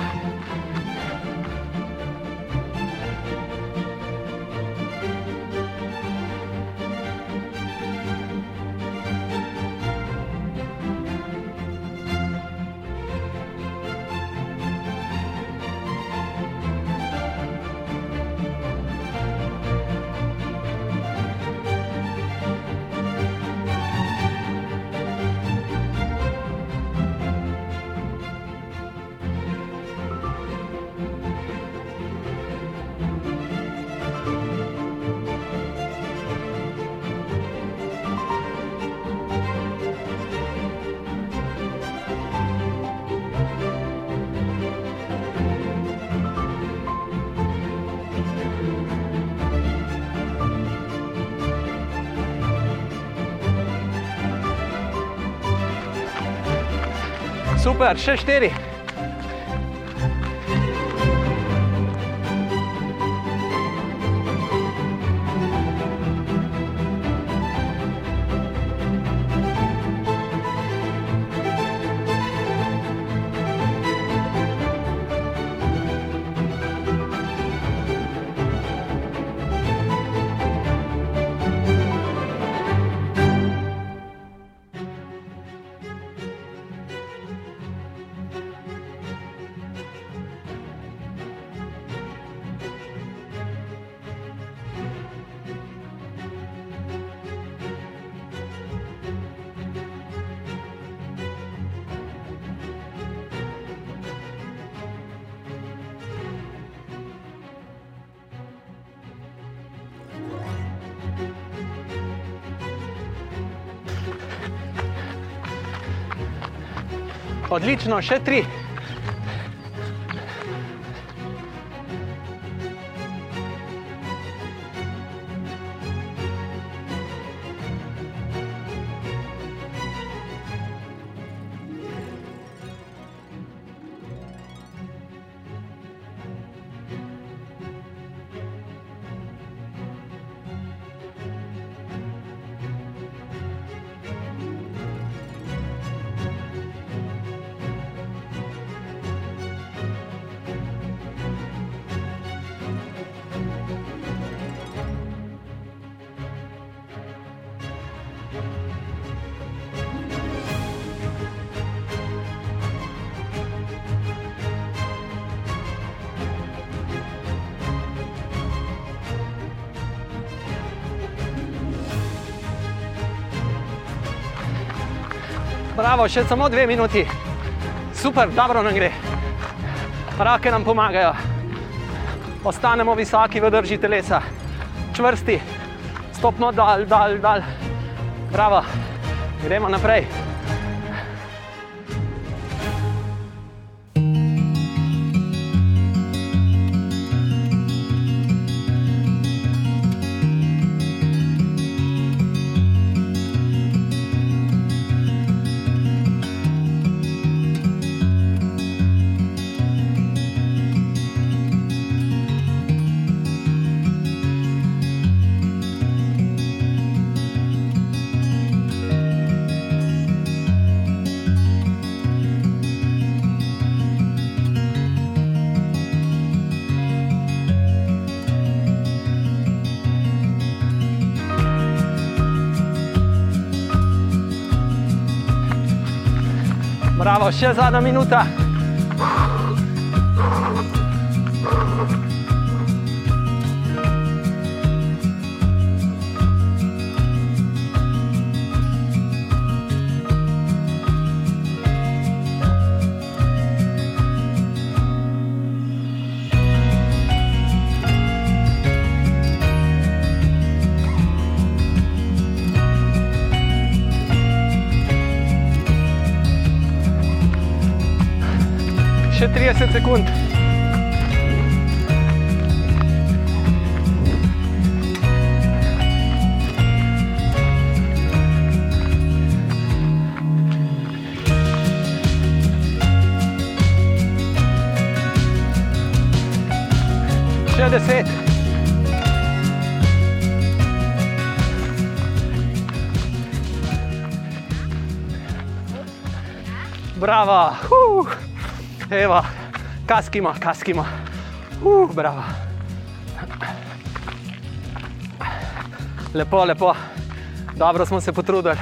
Super, 6-4. Odlično, še tri. Bravo, še samo dve minuti. Super, dobro nam gre. Rake nam pomagajo. Ostanemo visoki v drži telesa, čvrsti, stopno dal, dal, dal. Bravo, gremo naprej. Bravo, še zadnja minuta. Še 30 sekund. Še 10. Bravo! Uh. Evo, kaskimo, kaskimo. Uh, bravo. Lepo, lepo. Dobro smo se potrudili.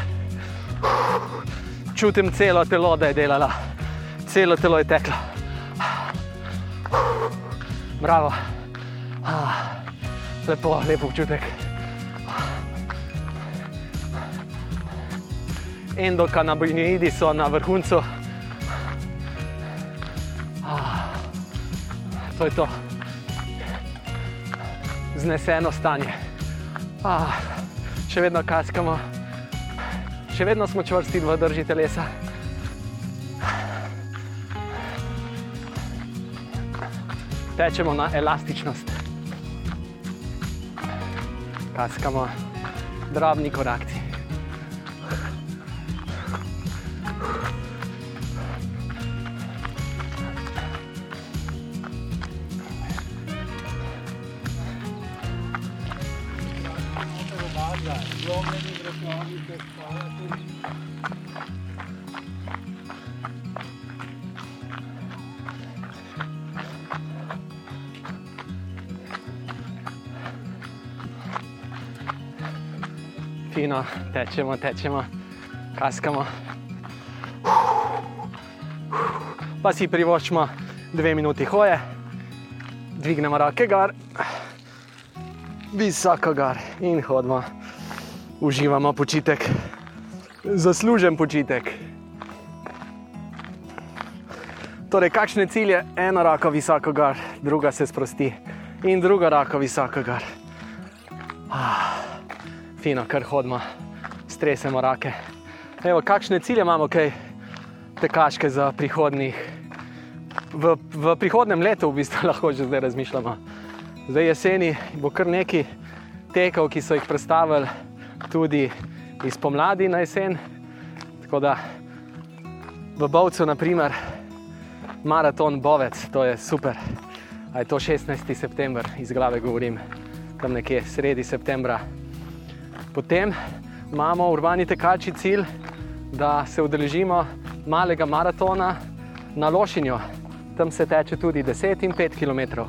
Čutim celo telo, da je delala. Celo telo je teklo. Bravo. Lepo, lepo občutek. Endokanabinoidi so na vrhuncu. To je to. Zneseno stanje. Ah, še vedno kaskamo, še vedno smo čvrsti v drži telesa. Tečemo na elastičnost. Kaskamo drobni korakci. Tečemo, tečemo, kaskamo. Pa si privoščimo dve minuti hoje, dvignemo roke gor, visoko gor in hodimo. Uživamo počitek, zaslužen počitek. Torej, kakšne cilje? Eno roko visoko gor, druga se sprosti in druga roko visoko gor. Ah fino, kar hodimo, stresemo rake. Evo, kakšne cilje imamo, kaj tekaške za prihodnih? V, v prihodnem letu, v bistvu, lahko že zdaj razmišljamo. Zdaj jeseni bo kar nekaj tekov, ki so jih predstavili tudi iz pomladi na jesen. Tako da v Bovcu, naprimer, maraton Bovec, to je super. A je to 16. september, iz glave govorim, tam nekje sredi septembra. Potem imamo urbani tekači cilj, da se udeležimo malega maratona na Lošinju. Tam se teče tudi 10 in 5 km.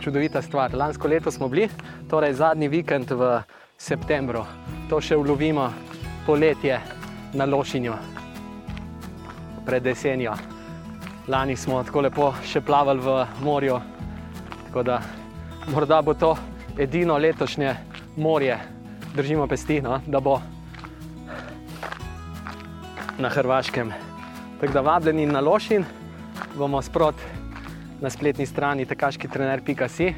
Čudovita stvar. Lansko leto smo bili, torej zadnji vikend v septembru. To še ulovimo poletje na Lošinju, pred jesenjo. Lani smo tako lepo še plavali v morju, tako da morda bo to edino letošnje morje, držimo pesti, no, da bo. Na Hrvaškem. Tako da vabljeni na Lošin, bomo sprot na spletni strani tekaškitrener.si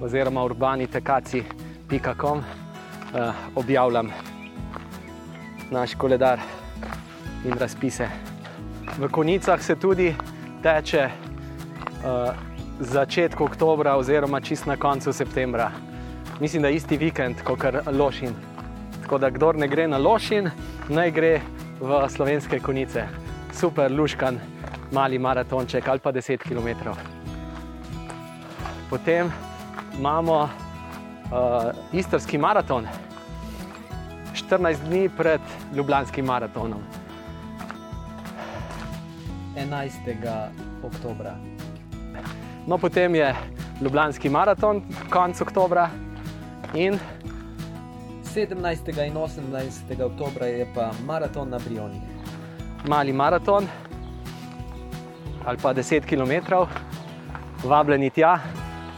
oziroma urbanitekaci.com eh, objavljam naš koledar in razpise. V konicah se tudi teče uh, začetku oktobra, oziroma čist na koncu septembra. Mislim, da je isti vikend kot Lošin. Tako da, kdo ne gre na Lošin, naj gre v slovenske konice. Super, luškan, mali maratonček ali pa 10 km. Potem imamo uh, istrski maraton, 14 dni pred Ljubljanskim maratonom. 11. oktobra. No, potem je Ljubljanski maraton, konec oktobra in 17. in 18. oktobra je pa maraton na Brioni. mali maraton ali pa 10 km, vabljeni tja.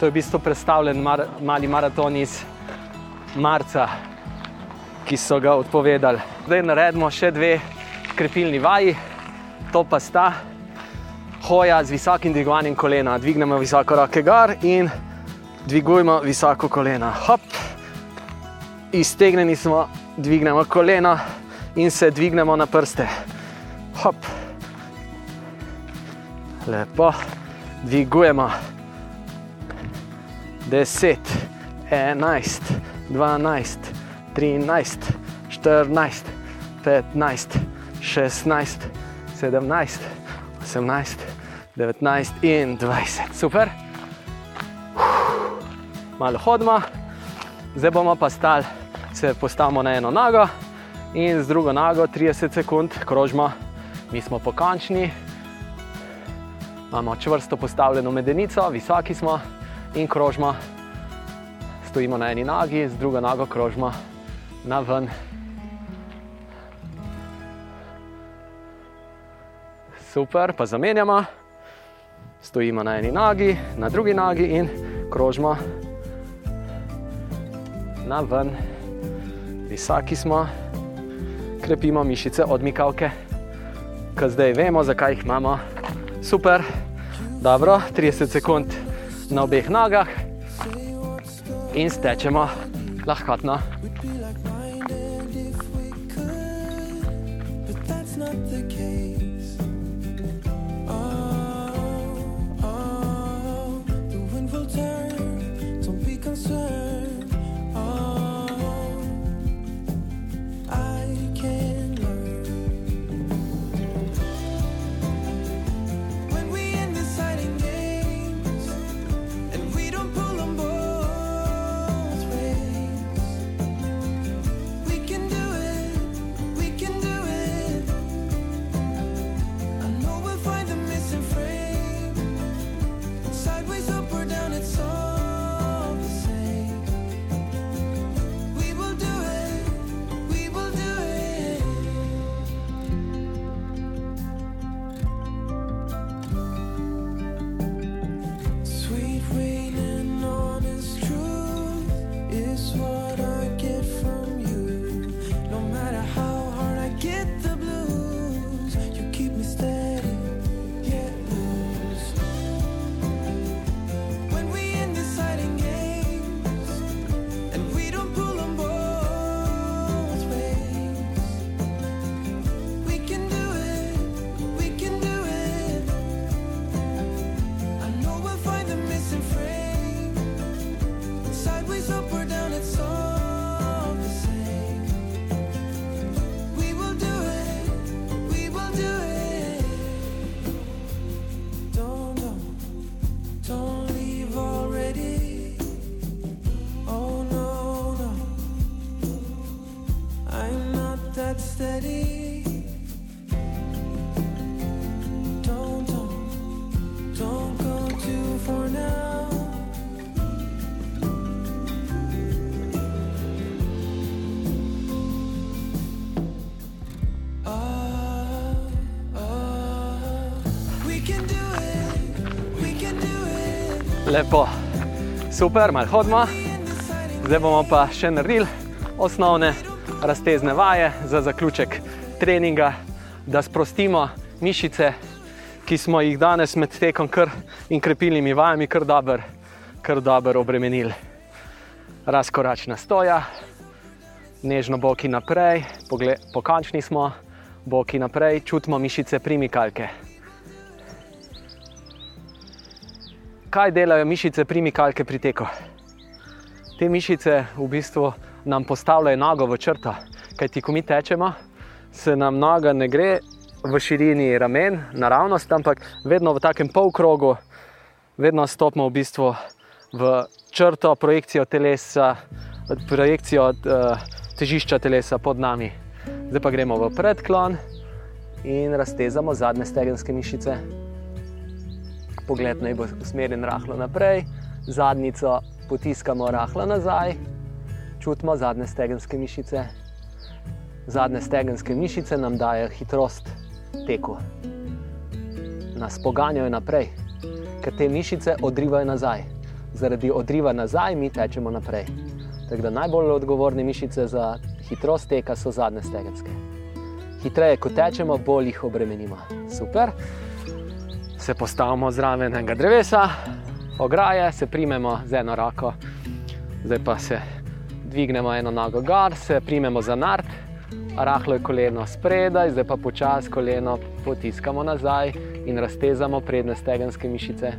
To je v bistvu predstavljen mar mali maraton iz marca, ki so ga odpovedali. Zdaj naredimo še dve krepilni vaji, to pa sta hoja z visokim dvigovanjem kolena. Dvignemo visoko roke gor in dvigujemo visoko kolena. Hop. Iztegnjeni smo, dvignemo koleno in se dvignemo na prste. Hop. Lepo, dvigujemo. 10, 11, 12, 13, 14, 15, 16, 17, 18, 19 in 20. Super. Malo hodimo, zdaj bomo pa stali, se postavimo na eno nogo in z drugo nogo 30 sekund krožimo. Mi smo pokončni, imamo čvrsto postavljeno medenico, visoki smo in krožimo. Stojimo na eni nogi, z drugo nogo krožimo na ven. Super, pa zamenjamo. Stojimo na eni nogi, na drugi nogi in krožimo na ven. Visoki smo, krepimo mišice odmikavke, ker zdaj vemo, zakaj jih imamo. Super, dobro, 30 sekund na obeh nogah in stečemo lahkotno. But Lepo, super, malo hodimo. Zdaj bomo pa še naredili osnovne raztezne vaje za zaključek treninga. da sprostimo mišice, ki smo jih danes med tekom kar in krepilnimi vajami kar dobro kar dober obremenili. Razkoračna stoja, nežno boki naprej, pogled, pokončni smo, boki naprej, čutimo mišice primikalke. Kaj delajo mišice primikalke pri teku? Te mišice v bistvu nam postavljajo nogo v črto, kajti ko mi tečemo, se nam noga ne gre v širini ramen, naravnost, ampak vedno v takem polkrogu, vedno stopimo v bistvu v črto, projekcijo telesa, projekcijo uh, težišča telesa pod nami. Zdaj pa gremo v predklon in raztezamo zadnje stegenske mišice. Pogled naj bo usmerjen rahlo naprej, zadnjico potiskamo rahlo nazaj, čutimo zadnje stegenske mišice. Zadnje stegenske mišice nam dajo hitrost teku, nas poganjajo naprej, ker te mišice odrivajo nazaj. Zaradi odriva nazaj mi tečemo naprej. Tako da najbolj odgovorne mišice za hitrost teka so zadnje stegenske. Hitreje, ko tečemo, bolj jih obremenimo. Super. Se postavimo zraven enega drevesa, ograje, se primemo z eno roko, zdaj pa se dvignemo eno nogo gor, se primemo za nart, rahlo je koleno spredaj, zdaj pa počasi koleno potiskamo nazaj in raztezamo prednje stegenske mišice.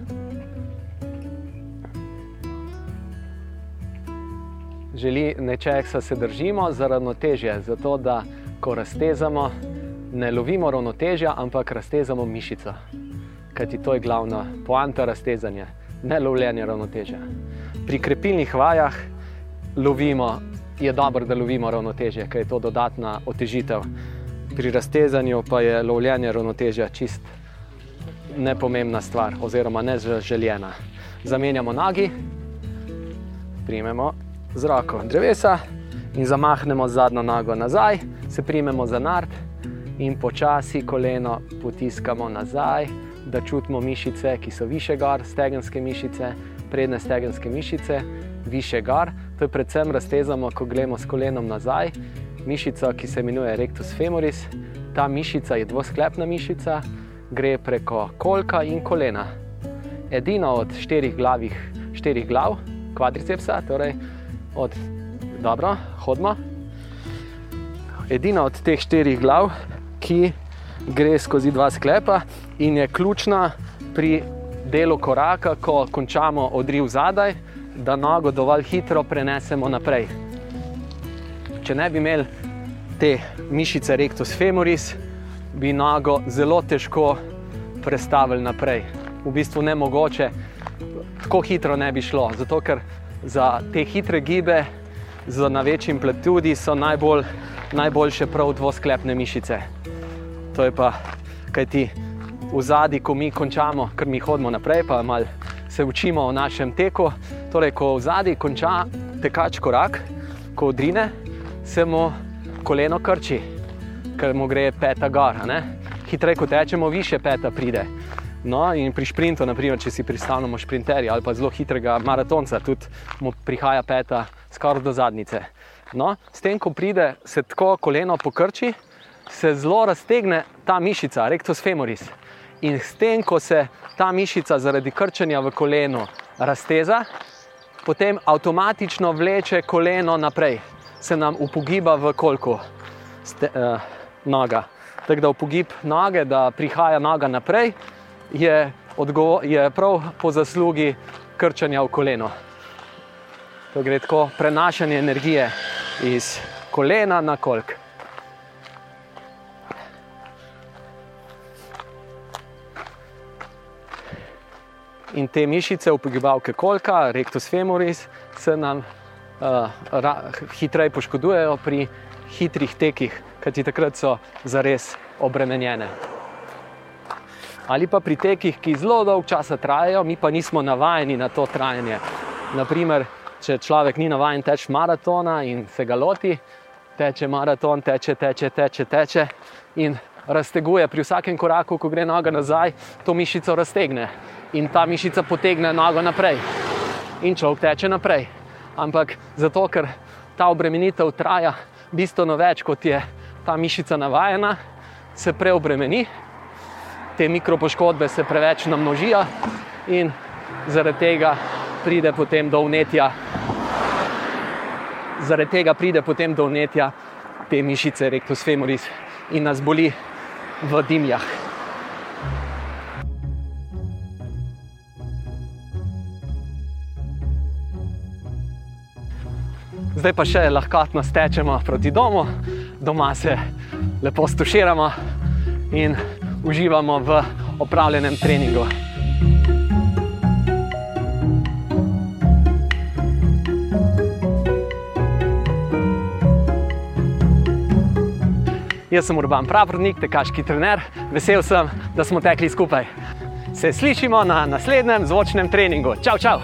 Želi nečesa se držimo za ravnotežje, zato da ko raztezamo, ne lovimo ravnotežja, ampak raztezamo mišico. Kajti to je glavna poanta raztezanja, ne lovljenje ravnotežja. Pri krepilnih vajah lovimo, je dobro, da lovimo ravnotežje, ker je to dodatna otežitev. Pri raztezanju pa je lovljenje ravnotežja čist nepomembna stvar, oziroma nezaželjena. Zamenjamo nogi, primemo z roko drevesa in zamahnemo zadnjo nogo nazaj, se primemo za nard in počasi koleno potiskamo nazaj, da čutimo mišice, ki so više gor, stegenske mišice, prednje stegenske mišice, više gor. To je predvsem raztezamo, ko gremo s kolenom nazaj. Mišica, ki se imenuje rectus femoris, ta mišica je dvosklepna mišica, gre preko kolka in kolena. Edina od štirih, glavih, štirih glav, kvadricepsa, torej od dobro, hodimo. Edina od teh štirih glav, ki gre skozi dva sklepa in je ključna pri delu koraka, ko končamo odriv zadaj, da nogo dovolj hitro prenesemo naprej. Če ne bi imeli te mišice rectus femoris, bi nogo zelo težko prestavili naprej. V bistvu ne mogoče, tako hitro ne bi šlo, zato ker za te hitre gibe z največjim amplitudi so najbolj, najboljše prav dvosklepne mišice. To je pa, kaj ti v zadnji, ko mi končamo, ker mi hodimo naprej, pa malo se učimo o našem teku. Torej, ko v zadnji konča tekač korak, ko odrine, se mu koleno krči, ker mu gre peta gor. Hitreje, ko tečemo, više peta pride. No, in pri sprintu, naprimer, če si predstavljamo sprinterja ali pa zelo hitrega maratonca, tudi mu prihaja peta skoraj do zadnice. No, s tem, ko pride, se tako koleno pokrči, se zelo raztegne ta mišica, rectus femoris. In s tem, ko se ta mišica zaradi krčenja v kolenu razteza, potem avtomatično vleče koleno naprej, se nam upogiba v kolku ste, uh, noga. Tako da upogib noge, da prihaja noga naprej, je, je prav po zaslugi krčanja v koleno. To gre tako prenašanje energije iz kolena na kolk. In te mišice, upogibalke kolka, rectus femoris, se nam uh, ra, hitreje poškodujejo pri hitrih tekih, kajti takrat so zares obremenjene. Ali pa pri tekih, ki zelo dolgo časa trajajo, mi pa nismo navajeni na to trajanje. Naprimer, če človek ni navaden teči maratona in se ga loti, teče maraton, teče, teče, teče, teče in razteguje pri vsakem koraku, ko gre noga nazaj, to mišico raztegne in ta mišica potegne nogo naprej in človek teče naprej. Ampak zato, ker ta obremenitev traja bistveno več, kot je ta mišica navajena, se preobremeni, te mikropoškodbe se preveč namnožijo in zaradi tega pride potem do vnetja. Zaradi tega pride potem do vnetja te mišice rectus femoris in nas boli v dimljah. Zdaj pa še lahkotno stečemo proti domu, doma se lepo stuširamo in uživamo v opravljenem treningu. Jaz sem Urban Pravrodnik, tekaški trener. Vesel sem, da smo tekli skupaj. Se slišimo na naslednjem zvočnem treningu. Čau, čau!